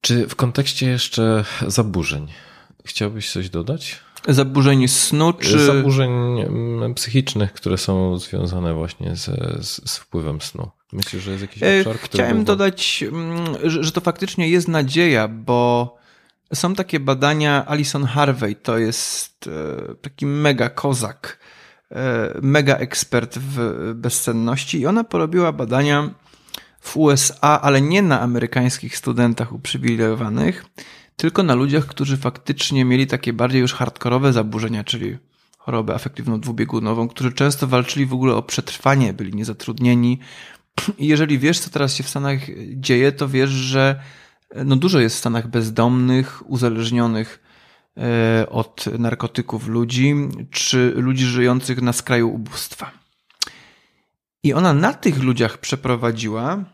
Czy w kontekście jeszcze zaburzeń chciałbyś coś dodać? Zaburzeń snu, czy... Zaburzeń mm, psychicznych, które są związane właśnie z, z, z wpływem snu. Myślę, że jest jakiś e, obszar, który... Chciałem dodać, mm, że, to faktycznie jest nadzieja, bo są takie badania, Alison Harvey to jest e, taki mega kozak, e, mega ekspert w bezsenności i ona porobiła badania w USA, ale nie na amerykańskich studentach uprzywilejowanych, tylko na ludziach, którzy faktycznie mieli takie bardziej już hardkorowe zaburzenia, czyli chorobę afektywną dwubiegunową, którzy często walczyli w ogóle o przetrwanie, byli niezatrudnieni. I jeżeli wiesz, co teraz się w Stanach dzieje, to wiesz, że no dużo jest w Stanach bezdomnych, uzależnionych e, od narkotyków ludzi, czy ludzi żyjących na skraju ubóstwa. I ona na tych ludziach przeprowadziła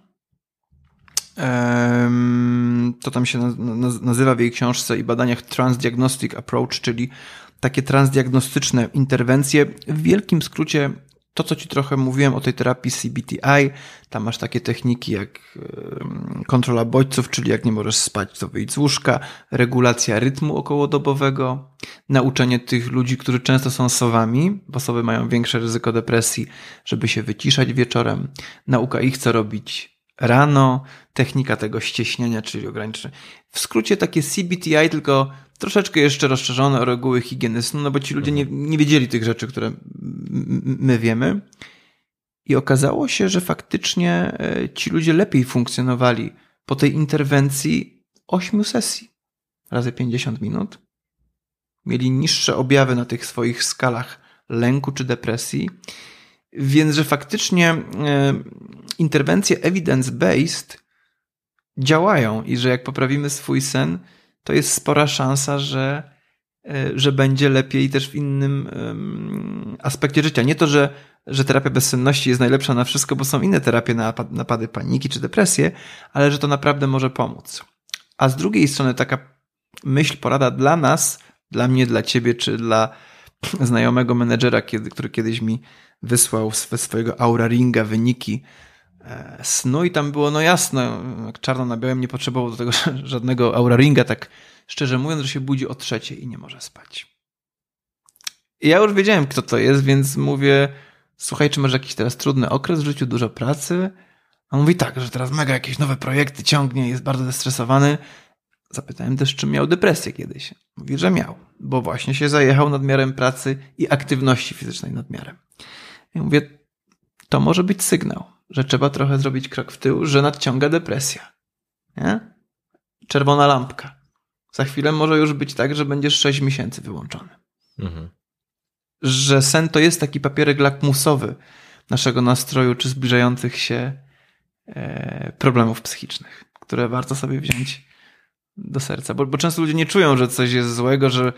to tam się nazywa w jej książce i badaniach Transdiagnostic Approach, czyli takie transdiagnostyczne interwencje. W wielkim skrócie to, co ci trochę mówiłem o tej terapii CBTI, tam masz takie techniki jak kontrola bodźców, czyli jak nie możesz spać, to wyjdź z łóżka, regulacja rytmu okołodobowego, nauczenie tych ludzi, którzy często są sowami, bo sowy mają większe ryzyko depresji, żeby się wyciszać wieczorem, nauka ich, co robić rano, technika tego ścieśnienia, czyli ograniczenia. W skrócie takie CBTI, tylko troszeczkę jeszcze rozszerzone o reguły higieny snu, no bo ci ludzie nie, mhm. nie wiedzieli tych rzeczy, które my wiemy. I okazało się, że faktycznie e, ci ludzie lepiej funkcjonowali po tej interwencji 8 sesji razy 50 minut. Mieli niższe objawy na tych swoich skalach lęku czy depresji więc, że faktycznie e, interwencje evidence-based działają i że jak poprawimy swój sen, to jest spora szansa, że, e, że będzie lepiej też w innym aspekcie życia. Nie to, że, że terapia bezsenności jest najlepsza na wszystko, bo są inne terapie na napady paniki czy depresję, ale że to naprawdę może pomóc. A z drugiej strony taka myśl, porada dla nas, dla mnie, dla ciebie, czy dla znajomego menedżera, który kiedyś mi wysłał ze swojego Aura Ringa wyniki e, snu i tam było no jasno, jak czarno na białym nie potrzebował do tego żadnego Aura Ringa, tak szczerze mówiąc, że się budzi o trzeciej i nie może spać. I ja już wiedziałem, kto to jest, więc mówię, słuchaj, czy masz jakiś teraz trudny okres w życiu, dużo pracy? A on mówi tak, że teraz mega jakieś nowe projekty ciągnie, jest bardzo zestresowany. Zapytałem też, czy miał depresję kiedyś. Mówi, że miał, bo właśnie się zajechał nadmiarem pracy i aktywności fizycznej nadmiarem. I mówię, to może być sygnał, że trzeba trochę zrobić krok w tył, że nadciąga depresja. Nie? Czerwona lampka. Za chwilę może już być tak, że będziesz 6 miesięcy wyłączony. Mhm. Że sen to jest taki papierek lakmusowy naszego nastroju czy zbliżających się e, problemów psychicznych, które warto sobie wziąć do serca. Bo, bo często ludzie nie czują, że coś jest złego, że,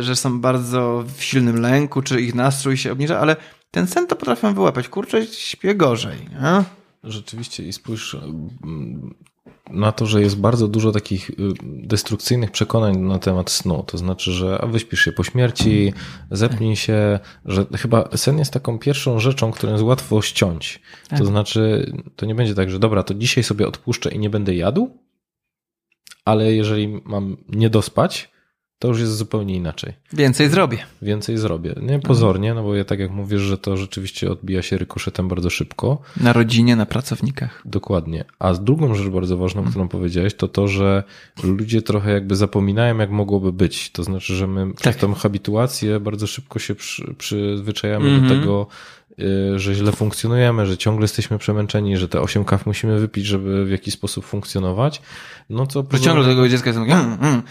że są bardzo w silnym lęku, czy ich nastrój się obniża, ale ten sen to potrafią wyłapać. Kurczę, śpię gorzej. Nie? Rzeczywiście i spójrz mm, na to, że jest bardzo dużo takich y, destrukcyjnych przekonań na temat snu. To znaczy, że a wyśpisz się po śmierci, zepnij się, że chyba sen jest taką pierwszą rzeczą, którą jest łatwo ściąć. To tak. znaczy, to nie będzie tak, że dobra, to dzisiaj sobie odpuszczę i nie będę jadł, ale jeżeli mam nie dospać, to już jest zupełnie inaczej. Więcej zrobię. Więcej zrobię. Nie pozornie, no bo ja tak jak mówisz, że to rzeczywiście odbija się rykoszetem bardzo szybko. Na rodzinie, na pracownikach. Dokładnie. A drugą rzecz bardzo ważną, Mhm. którą powiedziałeś, to to, że ludzie trochę jakby zapominają, jak mogłoby być. To znaczy, że my przez Tak. tą habituację bardzo szybko się przy, przyzwyczajamy Mhm. do tego, y, że źle funkcjonujemy, że ciągle jesteśmy przemęczeni, że te 8 kaw musimy wypić, żeby w jakiś sposób funkcjonować. No co Że ciągle tego dziecka jest mm, mm,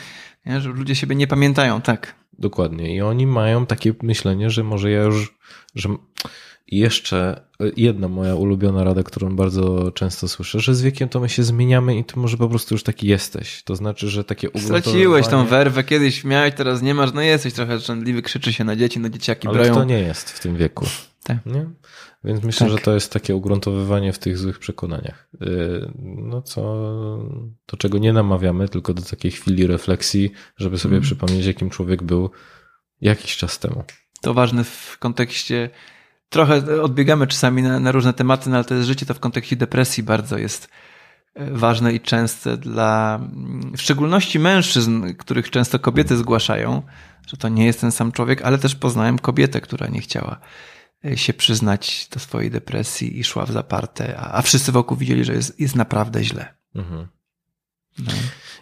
nie? że ludzie siebie nie pamiętają, tak. Dokładnie. I oni mają takie myślenie, że może ja już, że jeszcze jedna moja ulubiona rada, którą bardzo często słyszę, że z wiekiem to my się zmieniamy i ty może po prostu już taki jesteś. To znaczy, że takie Straciłeś tą werwę, kiedyś miałeś, teraz nie masz, no jesteś trochę żądliwy, krzyczy się na dzieci, no dzieciaki Ale broją. to nie jest w tym wieku. Tak. Nie? Więc myślę, Tak. że to jest takie ugruntowywanie w tych złych przekonaniach. Yy, No co, do czego nie namawiamy, tylko do takiej chwili refleksji, żeby sobie Mm. przypomnieć, jakim człowiek był jakiś czas temu. To ważne w kontekście, trochę odbiegamy czasami na, na różne tematy, no ale to jest życie, to w kontekście depresji bardzo jest e, ważne i częste dla, w szczególności mężczyzn, których często kobiety zgłaszają, że to nie jest ten sam człowiek, ale też poznałem kobietę, która nie chciała się przyznać do swojej depresji i szła w zaparte, a, a wszyscy wokół widzieli, że jest, jest naprawdę źle. Mhm. No.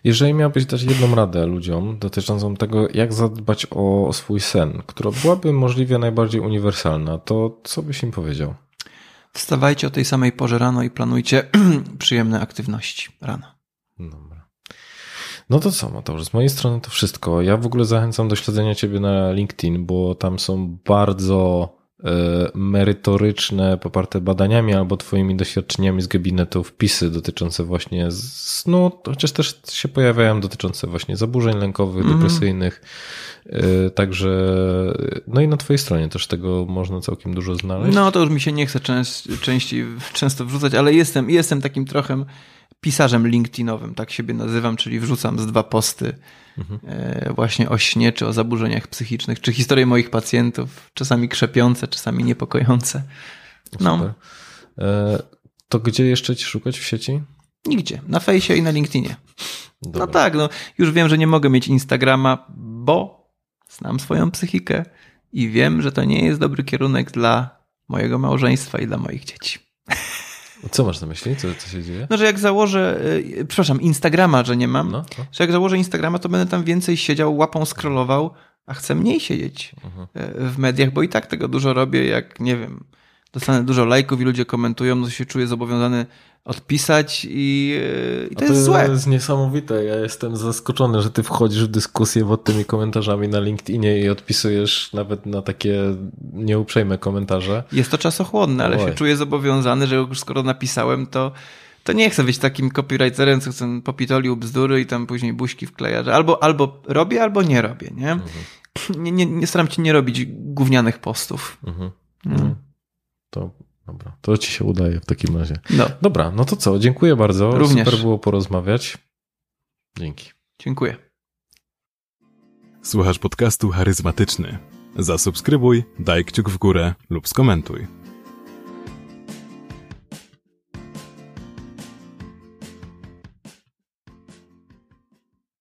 Jeżeli miałbyś dać jedną radę ludziom dotyczącą tego, jak zadbać o swój sen, która byłaby możliwie najbardziej uniwersalna, to co byś im powiedział? Wstawajcie o tej samej porze rano i planujcie przyjemne aktywności rano. Dobra. No to co, Mateusz, z mojej strony to wszystko. Ja w ogóle zachęcam do śledzenia Ciebie na LinkedIn, bo tam są bardzo merytoryczne, poparte badaniami albo Twoimi doświadczeniami z gabinetu wpisy dotyczące właśnie snu, chociaż też się pojawiają dotyczące właśnie zaburzeń lękowych, Mhm. depresyjnych. E, Także, no i na Twojej stronie też tego można całkiem dużo znaleźć. No to już mi się nie chce częst, częściej, często wrzucać, ale jestem, jestem takim trochę pisarzem LinkedInowym, tak siebie nazywam, czyli wrzucam z dwa posty Mhm. e, właśnie o śnie, czy o zaburzeniach psychicznych, czy historie moich pacjentów, czasami krzepiące, czasami niepokojące. No, Super. E, To gdzie jeszcze Ci szukać w sieci? nigdzie, na fejsie i na LinkedInie. No Dobra. tak, no już wiem, że nie mogę mieć Instagrama, bo znam swoją psychikę i wiem, że to nie jest dobry kierunek dla mojego małżeństwa i dla moich dzieci. Co masz na myśli? Co, co się dzieje? No, że jak założę, y, przepraszam, Instagrama, że nie mam, No, no. że jak założę Instagrama, to będę tam więcej siedział, łapą scrollował, a chcę mniej siedzieć Mhm. y, w mediach, bo i tak tego dużo robię, jak nie wiem, dostanę dużo lajków i ludzie komentują, no to się czuję zobowiązany odpisać i, y, i to, A jest złe. jest niesamowite. Ja jestem zaskoczony, że ty wchodzisz w dyskusję pod tymi komentarzami na LinkedInie i odpisujesz nawet na takie nieuprzejme komentarze. Jest to czasochłonne, ale Oj. się czuję zobowiązany, że już skoro napisałem, to, to nie chcę być takim copywriterem, co chcę popitolił bzdury i tam później buźki wkleja, że albo, albo robię, albo nie robię, nie? Mhm. Nie, nie, nie staram się nie robić gównianych postów. Mhm. No. To dobra, to ci się udaje w takim razie. no, Dobra, no to co? Dziękuję bardzo. Również. Super było porozmawiać. Dzięki. dziękuję. Słuchasz podcastu charyzmatyczny. Zasubskrybuj, daj kciuk w górę lub skomentuj.